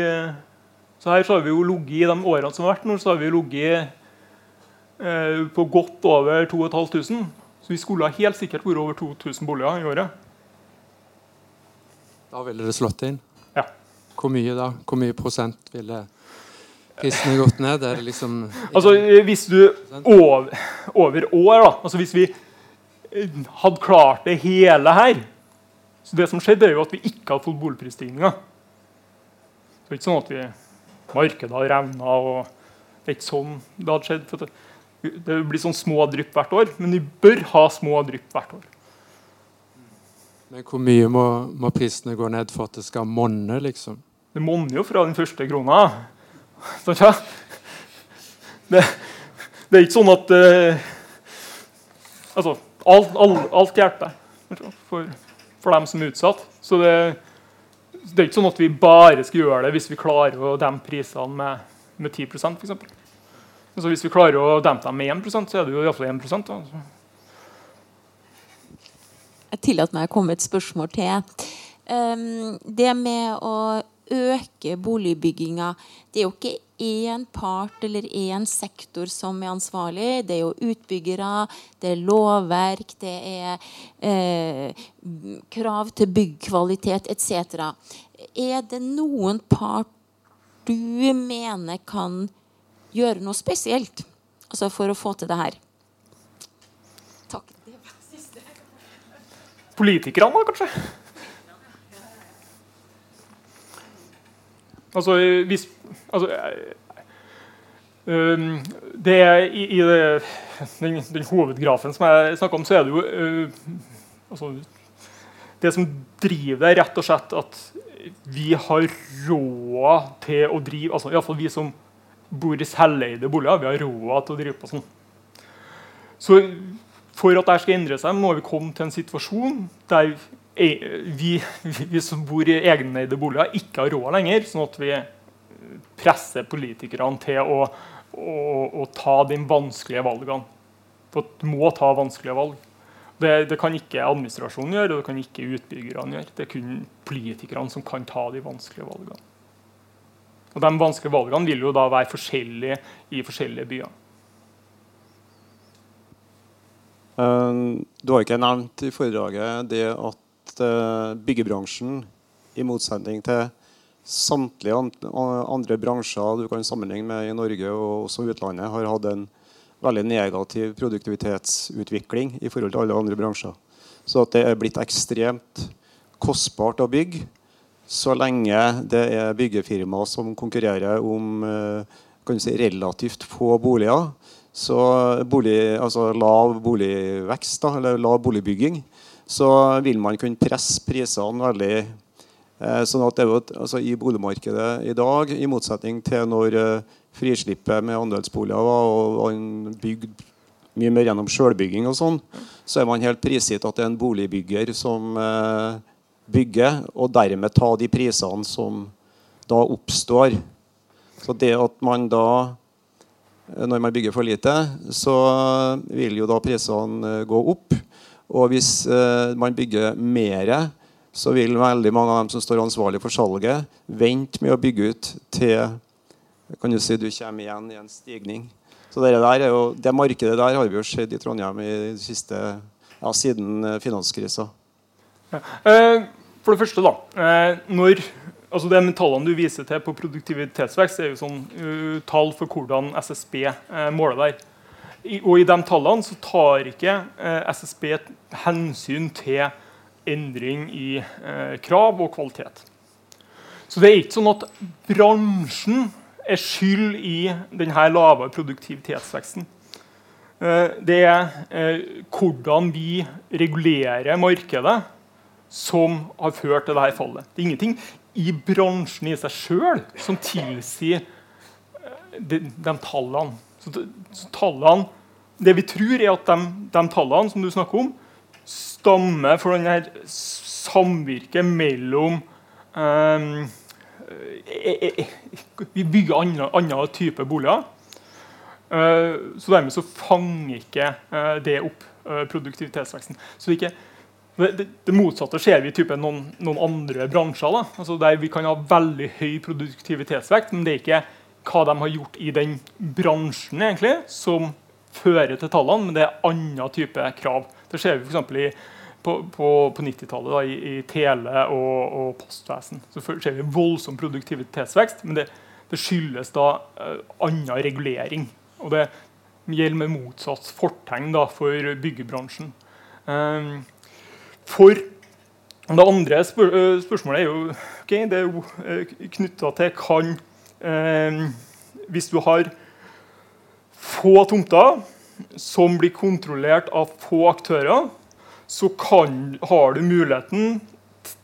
så her så har vi jo ligget i de årene som har vært nå, så har vi ligget eh, på godt over 2500. Så vi skulle helt sikkert vært over 2000 boliger i året. Da ville det slått inn? Ja. Hvor mye da? Hvor mye prosent ville prisene gått ned? Er det liksom Altså, Hvis du over, over år, da altså Hvis vi eh, hadde klart det hele her så Det som skjedde, er jo at vi ikke hadde fått boligprisstigninger. Det er ikke sånn at vi markedet har revna. Det er ikke sånn det hadde skjedd. det det blir sånn små drypp hvert år, men vi bør ha små drypp hvert år. Men hvor mye må, må prisene gå ned for at det skal monne, liksom? Det monner jo fra den første krona. Sånn, ja. det, det, er ikke sånn at uh, Altså, alt, alt, alt hjelper for, for, dem som er utsatt. Så det, det, er ikke sånn at vi bare skal gjøre det hvis vi klarer å dempe prisene med, med 10% f.eks. Altså hvis vi klarer å dempe dem med 1% så er det jo iallfall 1 altså. Jeg tillater meg å komme med et spørsmål til. Um, det med å øke boligbygginga Det er jo ikke én part eller én sektor som er ansvarlig. Det er jo utbyggere, det er lovverk, det er eh, krav til byggkvalitet etc. Er det noen part du mener kan gjøre noe spesielt altså for å få til det her. Takk. Politikerne, kanskje? Altså, hvis altså, um, det I, i det, den, den, hovedgrafen som jeg snakka om, så er det jo uh, altså, Det som driver er rett og slett at vi har råd til å drive altså Iallfall vi som bor i selveide boliger. Vi har råd til å drive på sånn. Så for at dette skal endre seg, må vi komme til en situasjon der vi, vi som bor i egeneide boliger, ikke har råd lenger. Sånn at vi presser politikerne til å, å, å ta de vanskelige valgene. For du må ta vanskelige valg. Det, det, kan ikke administrasjonen gjøre, og det kan ikke utbyggerne gjøre. Det er kun politikerne som kan ta de vanskelige valgene. Og De vanskelige valgene vil jo da være forskjellige i forskjellige byer. Um, du har ikke nevnt i foredraget det at uh, byggebransjen, i motsetning til samtlige andre bransjer du kan sammenligne med i Norge og også utlandet, har hatt en veldig negativ produktivitetsutvikling i forhold til alle andre bransjer. Så at det er blitt ekstremt kostbart å bygge så lenge det er byggefirmaer som konkurrerer om eh, si, relativt få boliger, så bolig, altså lav boligvekst da, eller lav boligbygging, så vil man kunne presse prisene veldig eh, sånn at det er altså I boligmarkedet i dag, i motsetning til når eh, frislippet med andelsboliger var og man bygde mye mer gjennom sjølbygging, og sånn, så er man helt prisgitt at det er en boligbygger som bygger, bygge, og dermed ta de prisene som da oppstår. Så det at man da når man bygger for lite, så vil jo da prisene gå opp. Og hvis man bygger mer, så vil veldig mange av dem som står ansvarlig for salget, vente med å bygge ut til kan du si du kommer igjen i en stigning. Så det, der jo, det markedet der har vi jo sett i Trondheim i siste, ja, siden eh, finanskrisa. Eh, for det første, da. Eh, når, altså De tallene du viser til på produktivitetsvekst, er jo sånn uh, tall for hvordan SSB måler der. Og i de tallene så tar ikke uh, SSB hensyn til endring i krav og kvalitet. Så det er ikke sånn at bransjen er skyld i denne lave produktivitetsveksten. Eh, det er eh, hvordan vi regulerer markedet, som har ført til dette fallet. Det er ingenting i bransjen i seg sjøl som tilsier eh, de, de tallene. Så, så tallene. Det vi tror, er at de, de, tallene som du snakker om, stammer fra denne samvirket mellom um, Eh, eh, vi bygger andre, andre typer boliger. Eh, så dermed så fanger ikke det opp produktivitetsveksten. Så det, ikke, det, det, motsatte ser vi i noen, noen, andre bransjer. Altså der vi kan ha veldig høy produktivitetsvekt, men det er ikke hva de har gjort i den bransjen egentlig, som fører til tallene, men det er andre type krav. Det ser vi f.eks. på, på, på 90-tallet i, i, tele og, og, postvesen. Så ser vi voldsom produktivitetsvekst, men det, det skyldes da uh, annen regulering. Og det gjelder med motsatt fortegn da, for byggebransjen. Um, for det andre spør uh, spørsmålet er jo, okay, det er jo uh, knytta til kan Hvis du har få tomter som blir kontrollert av få aktører, så kan, har du muligheten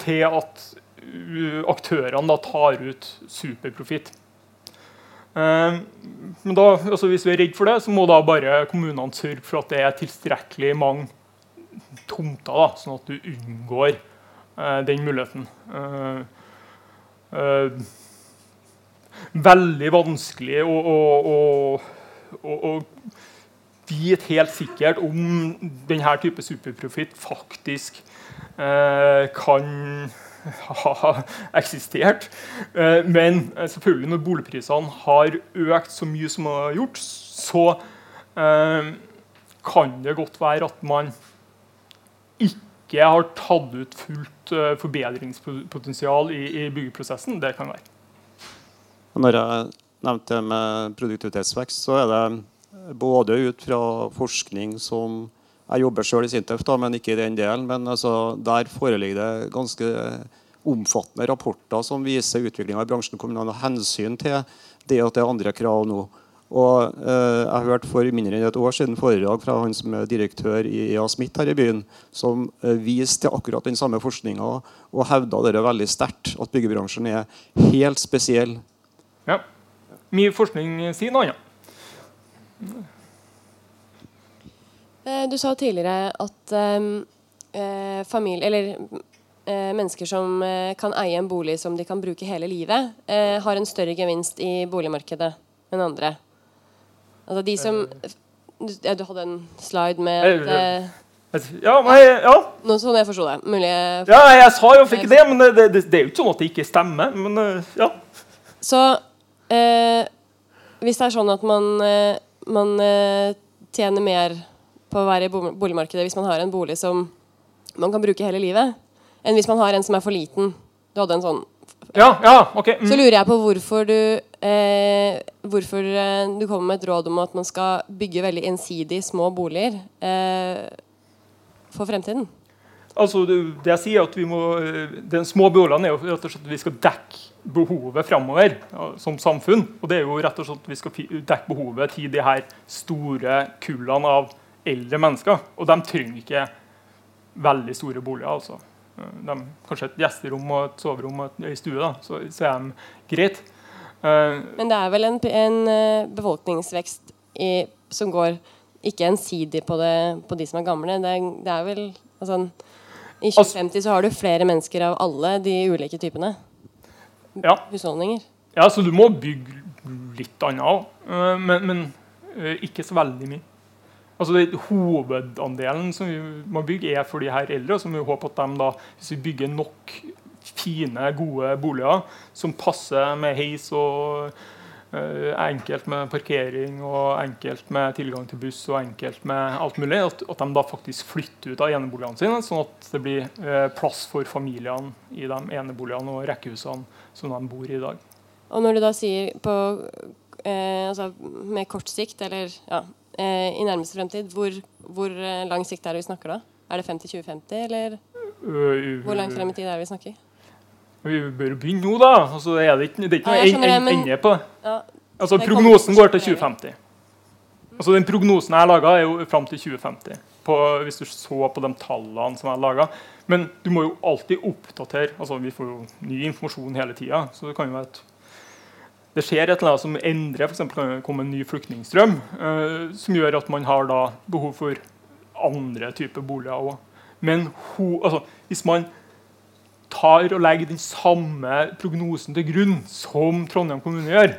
til at uh, aktørene da tar ut superprofitt. Eh, men da, altså hvis vi er redd for det, så må da bare kommunene sørge for at det er tilstrekkelig mange tomter, da, sånn at du unngår eh, den muligheten. Uh, veldig vanskelig å, å, å, å vite helt sikkert om denne type superprofitt faktisk eh, kan ha eksistert. Eh, men eh, selvfølgelig når boligprisene har økt så mye som de har gjort, så eh, kan det godt være at man ikke har tatt ut fullt eh, forbedringspotensial i, i byggeprosessen. Det kan være. Når jeg nevnte det med produktivitetsvekst, så er det både ut fra forskning som Jeg jobber selv i Sintef, da, men ikke i den delen. Men altså, der foreligger det ganske omfattende rapporter som viser utviklinga i bransjen kommunene og hensyn til det at det er andre krav nå. Og eh, Jeg hørte for mindre enn et år siden foredrag fra han som er direktør i EA Smith her i byen, som eh, viste til akkurat den samme forskninga og hevda det veldig sterkt, at byggebransjen er helt spesiell. Ja. Mye forskning sier noe annet. Eh, du sa tidligere at ehm, eh, familie, eller eh, mennesker som eh, kan eie en bolig som de kan bruke hele livet, eh, har en større gevinst i boligmarkedet enn andre. Altså de som ja, Du hadde en slide med ja, nei, ja. Noe sånn jeg forsto det. Mulig Ja, jeg sa jo ikke det, men det, det, det, er jo ikke sånn at det ikke stemmer. Men ja. Så eh, hvis det er sånn at man man eh, tjener mer på å være i boligmarkedet hvis man har en bolig som man kan bruke hele livet, enn hvis man har en som er for liten. Du hadde en sånn ja, ja, okay. mm. Så lurer jeg på hvorfor du eh, Hvorfor eh, du kommer med et råd om at man skal bygge veldig ensidig små boliger eh, for fremtiden. Altså, det, jeg sier at vi må, eh, Den små boligene er jo rett og slett at vi skal dekke behovet framover som samfunn. Og det er jo rett og slett at vi skal dekke behovet til de her store kullene av eldre mennesker. Og de trenger ikke veldig store boliger. altså. De, kanskje et gjesterom og et soverom og ei stue, da, så, så, er de greit. Uh, Men det er vel en, en eh, befolkningsvekst i, som går ikke ensidig på, det, på, de som er gamle. Det, det er vel altså, I 2050 så har du flere mennesker av alle de ulike typene Ja. husholdninger. Ja, så du må bygge litt annet òg, men, men eh, ikke så veldig mye. Altså det, Hovedandelen som vi må bygge, er for de her eldre. Så må vi håpe at de da, hvis vi bygger nok fine, gode boliger som passer med heis og eh, enkelt med parkering og enkelt med tilgang til buss og enkelt med alt mulig, at, at de da faktisk flytter ut av eneboligene sine, sånn at det blir eh, plass for familiene i de eneboligene og rekkehusene som de bor i i dag. Og når du da sier på eh, altså med kort sikt, eller ja, eh, i nærmeste fremtid, hvor, hvor eh, lang sikt er det vi snakker da? Er det 50-2050, eller hvor langt frem i tid er det vi snakker? Vi bør begynne nå, da. Altså, det, er det, ikke, det er ikke Ja, noe jeg en, en, men- ende på det. Ja, Altså, prognosen går til til 2050. Altså, Den prognosen jeg laga, er jo fram til 2050. På, hvis du så på de tallene som jeg laga. Men du må jo alltid oppdatere. altså Vi får jo ny informasjon hele tida. Så det kan jo være at det skjer et eller annet som endrer. Eksempel kan det komme en ny flyktningstrøm eh, som gjør at man har da behov for andre typer boliger òg. Men ho, altså, hvis man tar og legger den samme prognosen til grunn som Trondheim kommune gjør,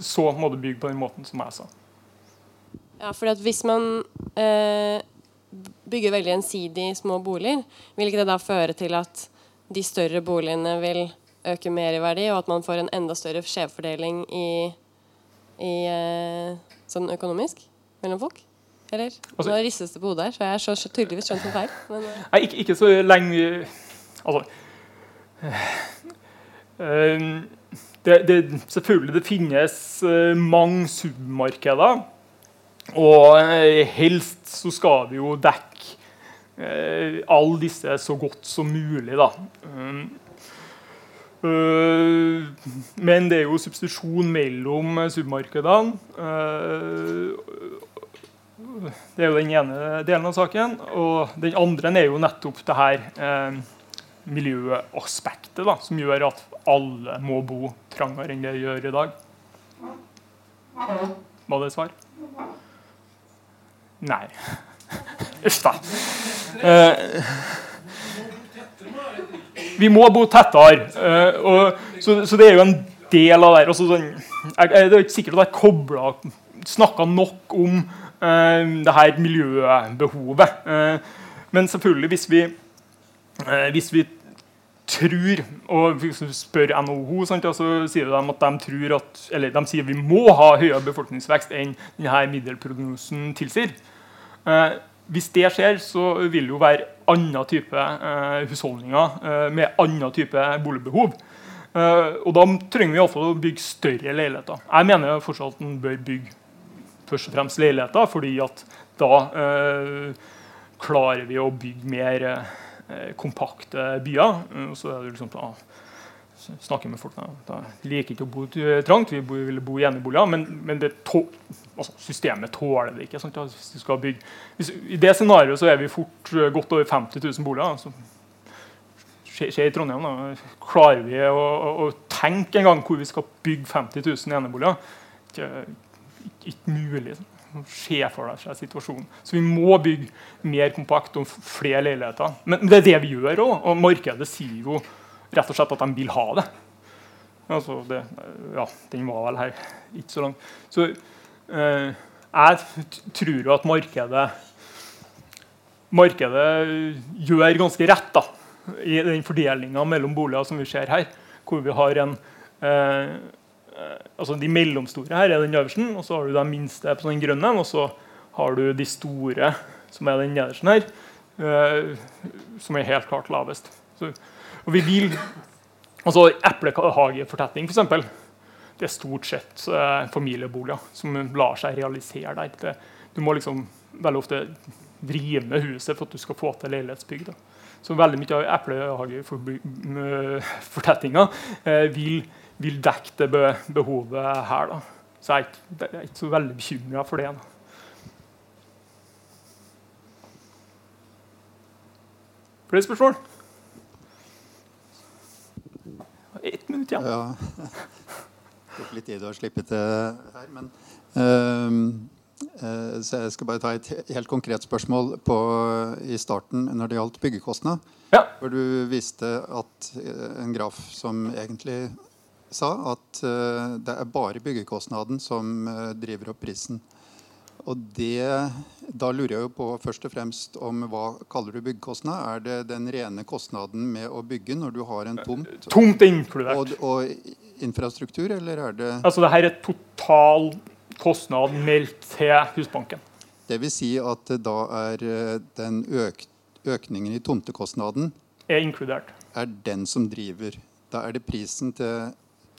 så må du bygge på den måten som jeg sa. ja for hvis man eh, bygger veldig ensidig små boliger, vil ikke det da føre til at de større boligene vil øke mer i verdi, og at man får en enda større skjevfordeling i, i eh, sånn økonomisk mellom folk? Eller? Altså- Nå ristes det på hodet her, så jeg så så tydeligvis skjønt noe feil. Men, eh, ikke, ikke så lenge Altså det, det, Selvfølgelig det finnes eh, mange submarkeder. Og eh, helst så skal vi jo dekke eh, alle disse så godt som mulig, da. Men det er jo substitusjon mellom eh, submarkedene. Det er jo den ene delen av saken. Og den andre er jo nettopp det her eh, miljøaspektet, da, som gjør at alle må bo trangere enn det de gjør i dag. Var det svar? Nei. Uff da. Eh, vi må bo tettere. eh, og, så, så det er jo en del av det sånn, jeg, det er ikke sikkert at jeg kobla snakka nok om eh, det her miljøbehovet. Eh, men selvfølgelig, hvis vi, hvis vi tror Og spør NHO, sant, så sier de at de tror at Eller de sier vi må ha høyere befolkningsvekst enn denne middelprognosen tilsier. Eh, hvis det skjer, så vil det jo være annen type eh, husholdninger eh, med annen type boligbehov. Eh, og da trenger vi iallfall å bygge større leiligheter. Jeg mener fortsatt at en bør bygge først og fremst leiligheter, fordi at da eh, klarer vi å bygge mer eh, kompakte byer. Eh, så er det liksom da, snakker med folk da, da liker ikke å bo trangt, vi vil bo i eneboliger, men, men tå, altså, systemet tåler det ikke. Sant? Hvis I det scenarioet så er vi fort eh, godt over 50 000 boliger. Så skjer i Trondheim, da, klarer vi å, å, å tenke en gang hvor vi skal bygge 50 000 eneboliger? Ikke, ikke, ikke mulig. Sånn. Se for deg situasjonen. Så vi må bygge mer kompakt og flere leiligheter. Men det er det vi gjør òg. Og markedet sier jo rett og slett at de vil ha det. Altså det ja, den var vel her ikke så lang. Så eh, jeg tror jo at markedet Markedet gjør ganske rett da, i den fordelinga mellom boliger som vi ser her. Hvor vi har en eh, altså De mellomstore her er den øverste, og så har du de minste på den grønne. Og så har du de store, som er den nederste her, eh, som er helt klart lavest. Så, og vi vil altså Eplehagefortetning, f.eks. Det er stort sett eh, familieboliger som lar seg realisere der. Det, du må liksom veldig ofte rive med huset for at du skal få til leilighetsbygg. Så veldig mye av eplehagefortettinga eh, vil, vil dekke det be behovet her. Da. Så jeg er ikke, jeg er ikke så veldig bekymra for det. Da. Flere spørsmål? Ett minutt igjen. Ja. Tok litt tid å slippe til her, men ehm, uh, så jeg skal bare ta et helt konkret spørsmål på, i starten når det gjaldt byggekostnad. Ja. Hvor du viste at eh, en graf som egentlig sa at eh, det er bare byggekostnaden som eh, driver opp prisen. Og det, Da lurer jeg jo på først og fremst om hva kaller du byggekostnad? Er det den rene kostnaden med å bygge når du har en tomt Tomt er inkludert. og, og infrastruktur, eller er det Altså det her er total kostnad meldt til Husbanken. Det vil si at da er eh, den øk økningen i tomtekostnaden Er inkludert. er den som driver. Da er det prisen til eh,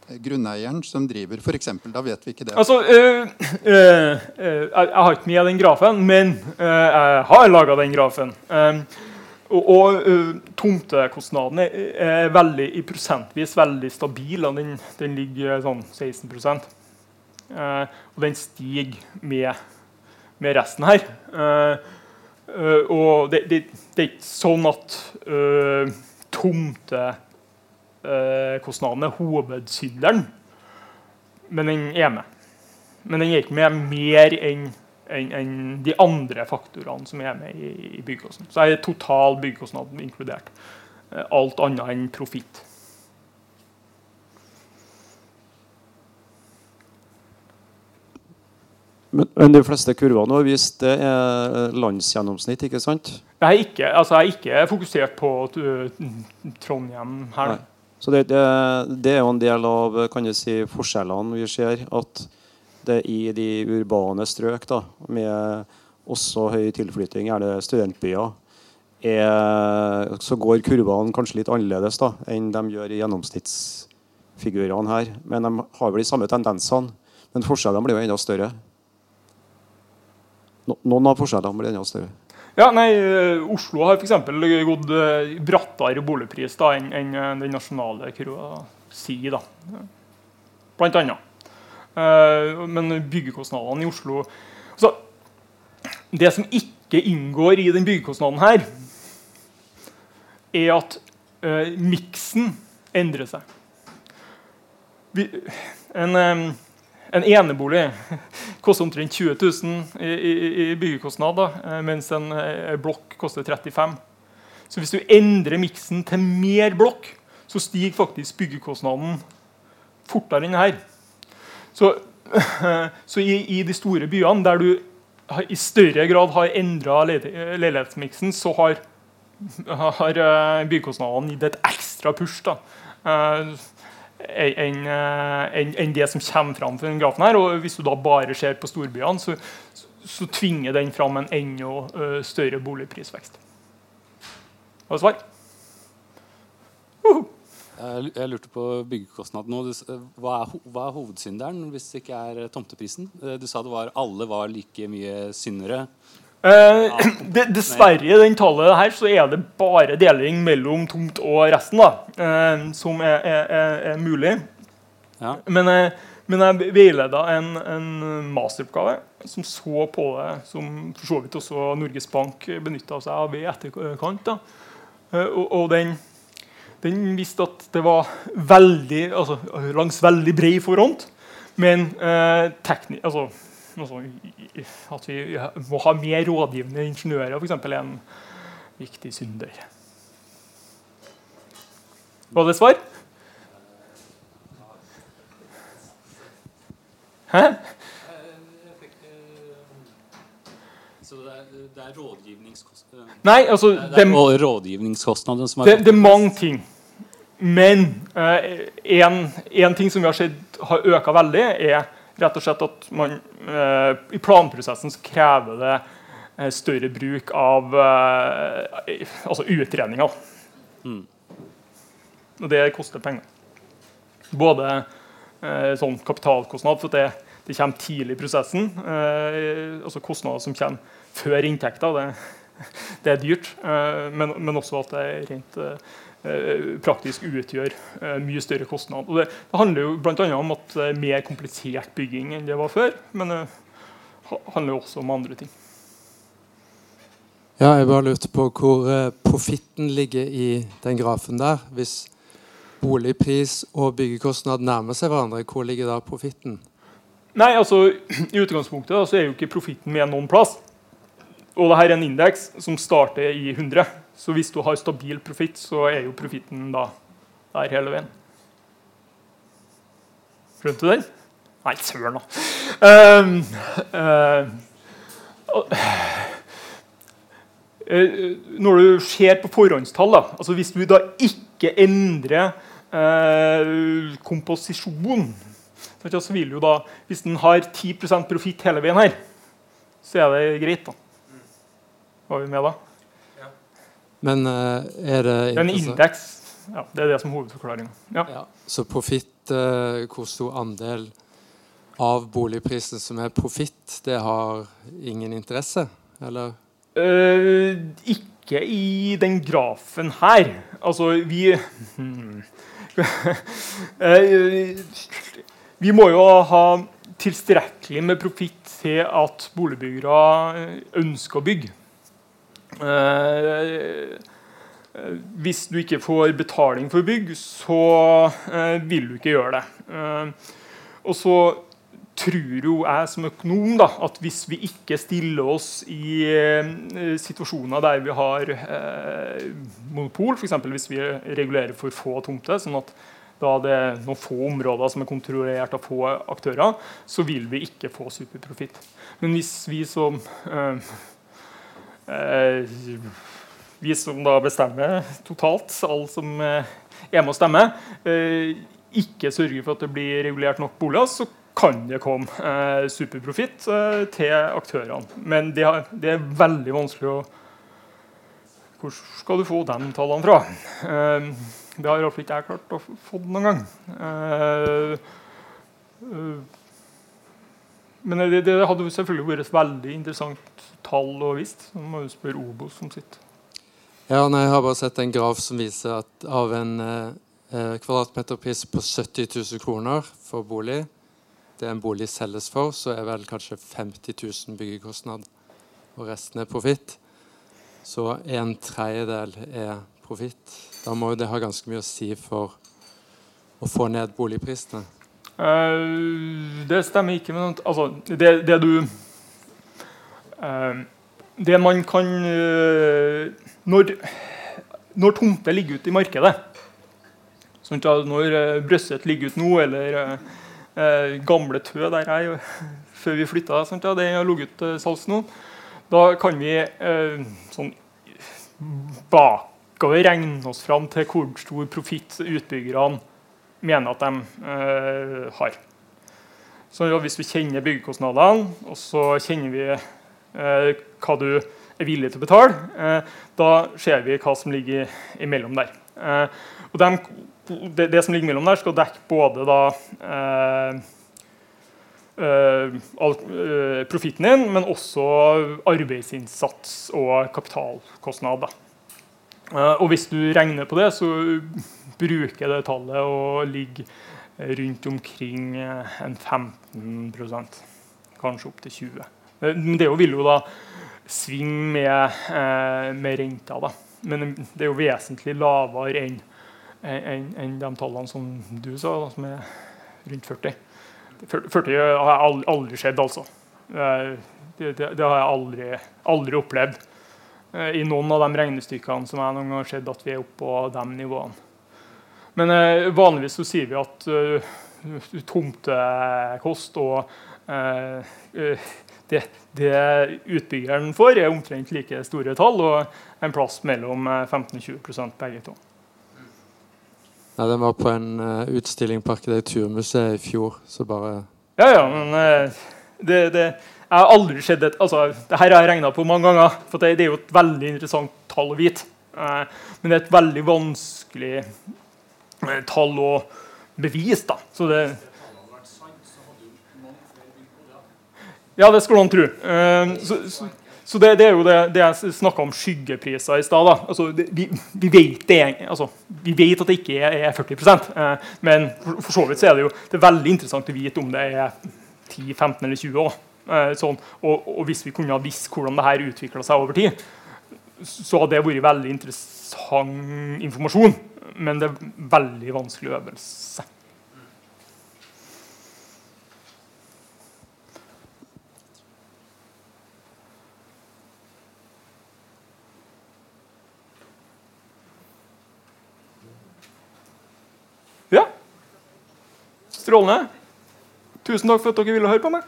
grunneieren som driver. F.eks. da vet vi ikke det. Altså, øh, øh, øh, jeg, har ikke med den grafen, men øh, jeg har laga den grafen. Um, og og øh, tomtekostnaden er, veldig, i prosentvis veldig stabil. og Den, den ligger sånn 16 uh, Og den stiger med, med resten her. Uh, uh, og det, det, det er ikke sånn at uh, tomtekostnaden er hovedsynderen men den er med. Men den er ikke med mer enn enn- en de andre faktorene som er med i, i byggekostnaden. Så er total byggekostnad inkludert. Eh, Alt annet enn profitt. Men, men de fleste kurvene har vist det er landsgjennomsnitt, ikke sant? Jeg har ikke, altså jeg har ikke fokusert på uh, Trondheim her. Nei. Så det, det, det er jo en del av kan du si, forskjellene vi ser. At det i de urbane strøk, da, med også høy tilflytting, er det studentbyer, er, så går kurvene kanskje litt annerledes da, enn de gjør i gjennomsnittsfigurene her. Men de har vel de samme tendensene. Men forskjellene blir jo enda større. No, noen av forskjellene blir enda større. Ja, nei, eh, Oslo har f.eks. gått eh, brattere boligpris da, enn enn, eh, den nasjonale kurva sier. da. Blant annet. Men byggekostnadene i Oslo altså, Det som ikke inngår i den byggekostnaden her, er at uh, miksen endrer seg. En, eh, en enebolig koster omtrent 20 000 i, i, i byggekostnad, eh, mens en eh, blokk koster 35 Så hvis du endrer miksen til mer blokk, så stiger faktisk byggekostnaden fortere enn her. Så, så i, i de store byene, der du i større grad har endra leilighetsmiksen, så har, har eh, byggekostnadene gitt et ekstra push. da. Eh, enn en, en det som kommer fram for den grafen. her, og Hvis du da bare ser på storbyene, så, så, tvinger den fram en enda større boligprisvekst. Var det svar? Uhu. Jeg lurte på byggekostnaden nå. Hva er, hva er hovedsynderen hvis det ikke er eh, tomteprisen? Eh, Du sa det var alle var like mye syndere. Eh, det, dessverre i den tallet her så er det bare deling mellom tomt og resten da, eh, som er, er, er, mulig. Ja. Men, jeg- men jeg veileda en, en masteroppgave som så på det som for så vidt også Norges Bank benytta seg av i etterkant. da. Eh, Og, og den, den viste at det var veldig, altså, langs veldig bred forhånd. Men eh, teknisk altså, i- at vi må ha mer rådgivende ingeniører, f.eks., er en viktig synder. Var det svar? Hæ? Så det er, det er rådgivningskostnaden Nei, altså det er som er det, det er mange ting. Men én ting som vi har sett har øka veldig, er rett og slett at man eh, i planprosessen så krever det eh, større bruk av eh, altså utredninger. Mm. Og det koster penger. Både eh, sånn kapitalkostnad, for det, det kommer tidlig i prosessen. Eh, altså kostnader som kommer før inntekter. Det, det er dyrt. Eh, men, men også at det rent eh, praktisk utgjør eh, mye større kostnad. Og det, det handler jo bl.a. om at det er mer komplisert bygging enn det var før. Men det handler jo også om andre ting. Ja, jeg bare lurte på hvor eh, profitten ligger i den grafen der. Hvis boligpris og byggekostnad nærmer seg hverandre, hvor ligger da profitten? Nei, altså I utgangspunktet da, så er jo ikke profitten med noen plass. Og det her er en indeks som starter i 100. Så hvis du har stabil profitt, så er jo profitten da der hele veien. Skjønte du den? Nei, søren, da. Um, uh, uh, når du ser på forhåndstall, da, altså hvis du da ikke endrer uh, komposisjon så vil jo da, Hvis den har 10% profitt hele veien her, så er det greit. da. Var vi med da? Men uh, er det Det er en indeks. Ja, det er det som er hovedforklaringa. Ja. Ja. Så profitt, uh, hvor stor andel av boligprisen som er profitt, det har ingen interesse? Eller? Uh, ikke i den grafen her. Altså, vi hmm. Vi må jo ha tilstrekkelig med profitt til at boligbyggere ønsker å bygge. Eh, hvis du ikke får betaling for bygg, så eh, vil du ikke gjøre det. Eh, og så tror jo jeg som økonom da, at hvis vi ikke stiller oss i eh, situasjoner der vi har eh, monopol, f.eks. hvis vi regulerer for få tomter, sånn at da det er noen få områder som er kontrollert av få aktører, så vil vi ikke få superprofitt. Men hvis vi som eh, vi som da bestemmer totalt, alle som eh, er med å stemme, eh, ikke sørger for at det blir regulert nok boliger, så kan det komme eh, superprofitt eh, til aktørene. Men det, det, er veldig vanskelig å Hvor skal du få de tallene fra? Det har iallfall ikke jeg klart å få noen gang. Men det, det, hadde selvfølgelig vært veldig interessant tall og visst. Så må du spørre Obos som sitt. Ja, nei, Jeg har bare sett en graf som viser at av en eh, kvadratmeterpris på 70 000 kroner for bolig, det en bolig selges for, så er vel kanskje 50 000 byggekostnad. Og resten er profitt. Så en tredjedel er profitt. Da må jo det ha ganske mye å si for å få ned boligprisene. Uh, det stemmer ikke. Men altså, det, det du Det man kan uh, Når, når tomter ligger ute i markedet sånn Når Brøsset ligger ute nå, eller gamle Tø der jeg før vi flytta, sånn den har ligget til salgs nå, da kan vi sånn bakover regne oss fram til hvor stor profitt utbyggerne mener at de eh, har. Så Hvis vi kjenner byggekostnadene, og så kjenner vi eh, hva du er villig til å betale, eh, da ser vi hva som ligger imellom der. Eh, og de, det, det, som ligger imellom der, skal dekke både da eh, eh, profitten din, men også arbeidsinnsats og kapitalkostnad. Eh, og hvis du regner på det, så bruker det tallet å ligge rundt omkring eh, en 15% kanskje opp til 20 eh, Men det vil jo da svinge med, med renta. da. Men det er jo vesentlig lavere enn en, en de tallene som du sa, da, som er rundt 40. 40 har jeg aldri sett, altså. Det, det, det, har jeg aldri, aldri opplevd. Eh, i noen av de regnestykkene som jeg noen gang har sett at vi er oppe på de nivåene. Men eh, vanligvis så sier vi at uh, tomtekost og uh, det, det, utbyggeren får, er omtrent like store tall, og en plass mellom 15-20% begge to. Nei, Den var på en uh, utstilling på Arkitekturmuseet i fjor, så bare Ja, ja, men uh, det, det jeg har aldri sett et, altså, det her har jeg regna på mange ganger. for det, det, er jo et veldig interessant tall å vite. Uh, men det er et veldig vanskelig eh, tall å bevise. da. Så det, ja, det skulle man tro. Eh, så, så, så det, det, er jo det, det jeg snakka om skyggepriser i stad. Altså, vi, vi, vet altså, vi, vet at det ikke er 40 eh, men for, for, så vidt så er det jo det er veldig interessant å vite om det er 10, 15 eller 20 år. Eh, sånn, og, og, hvis vi kunne ha visst hvordan dette utvikla seg over tid, så hadde det vært veldig interessant informasjon. Men det er veldig vanskelig øvelse. Strålende. Tusen takk for at dere ville høre på meg.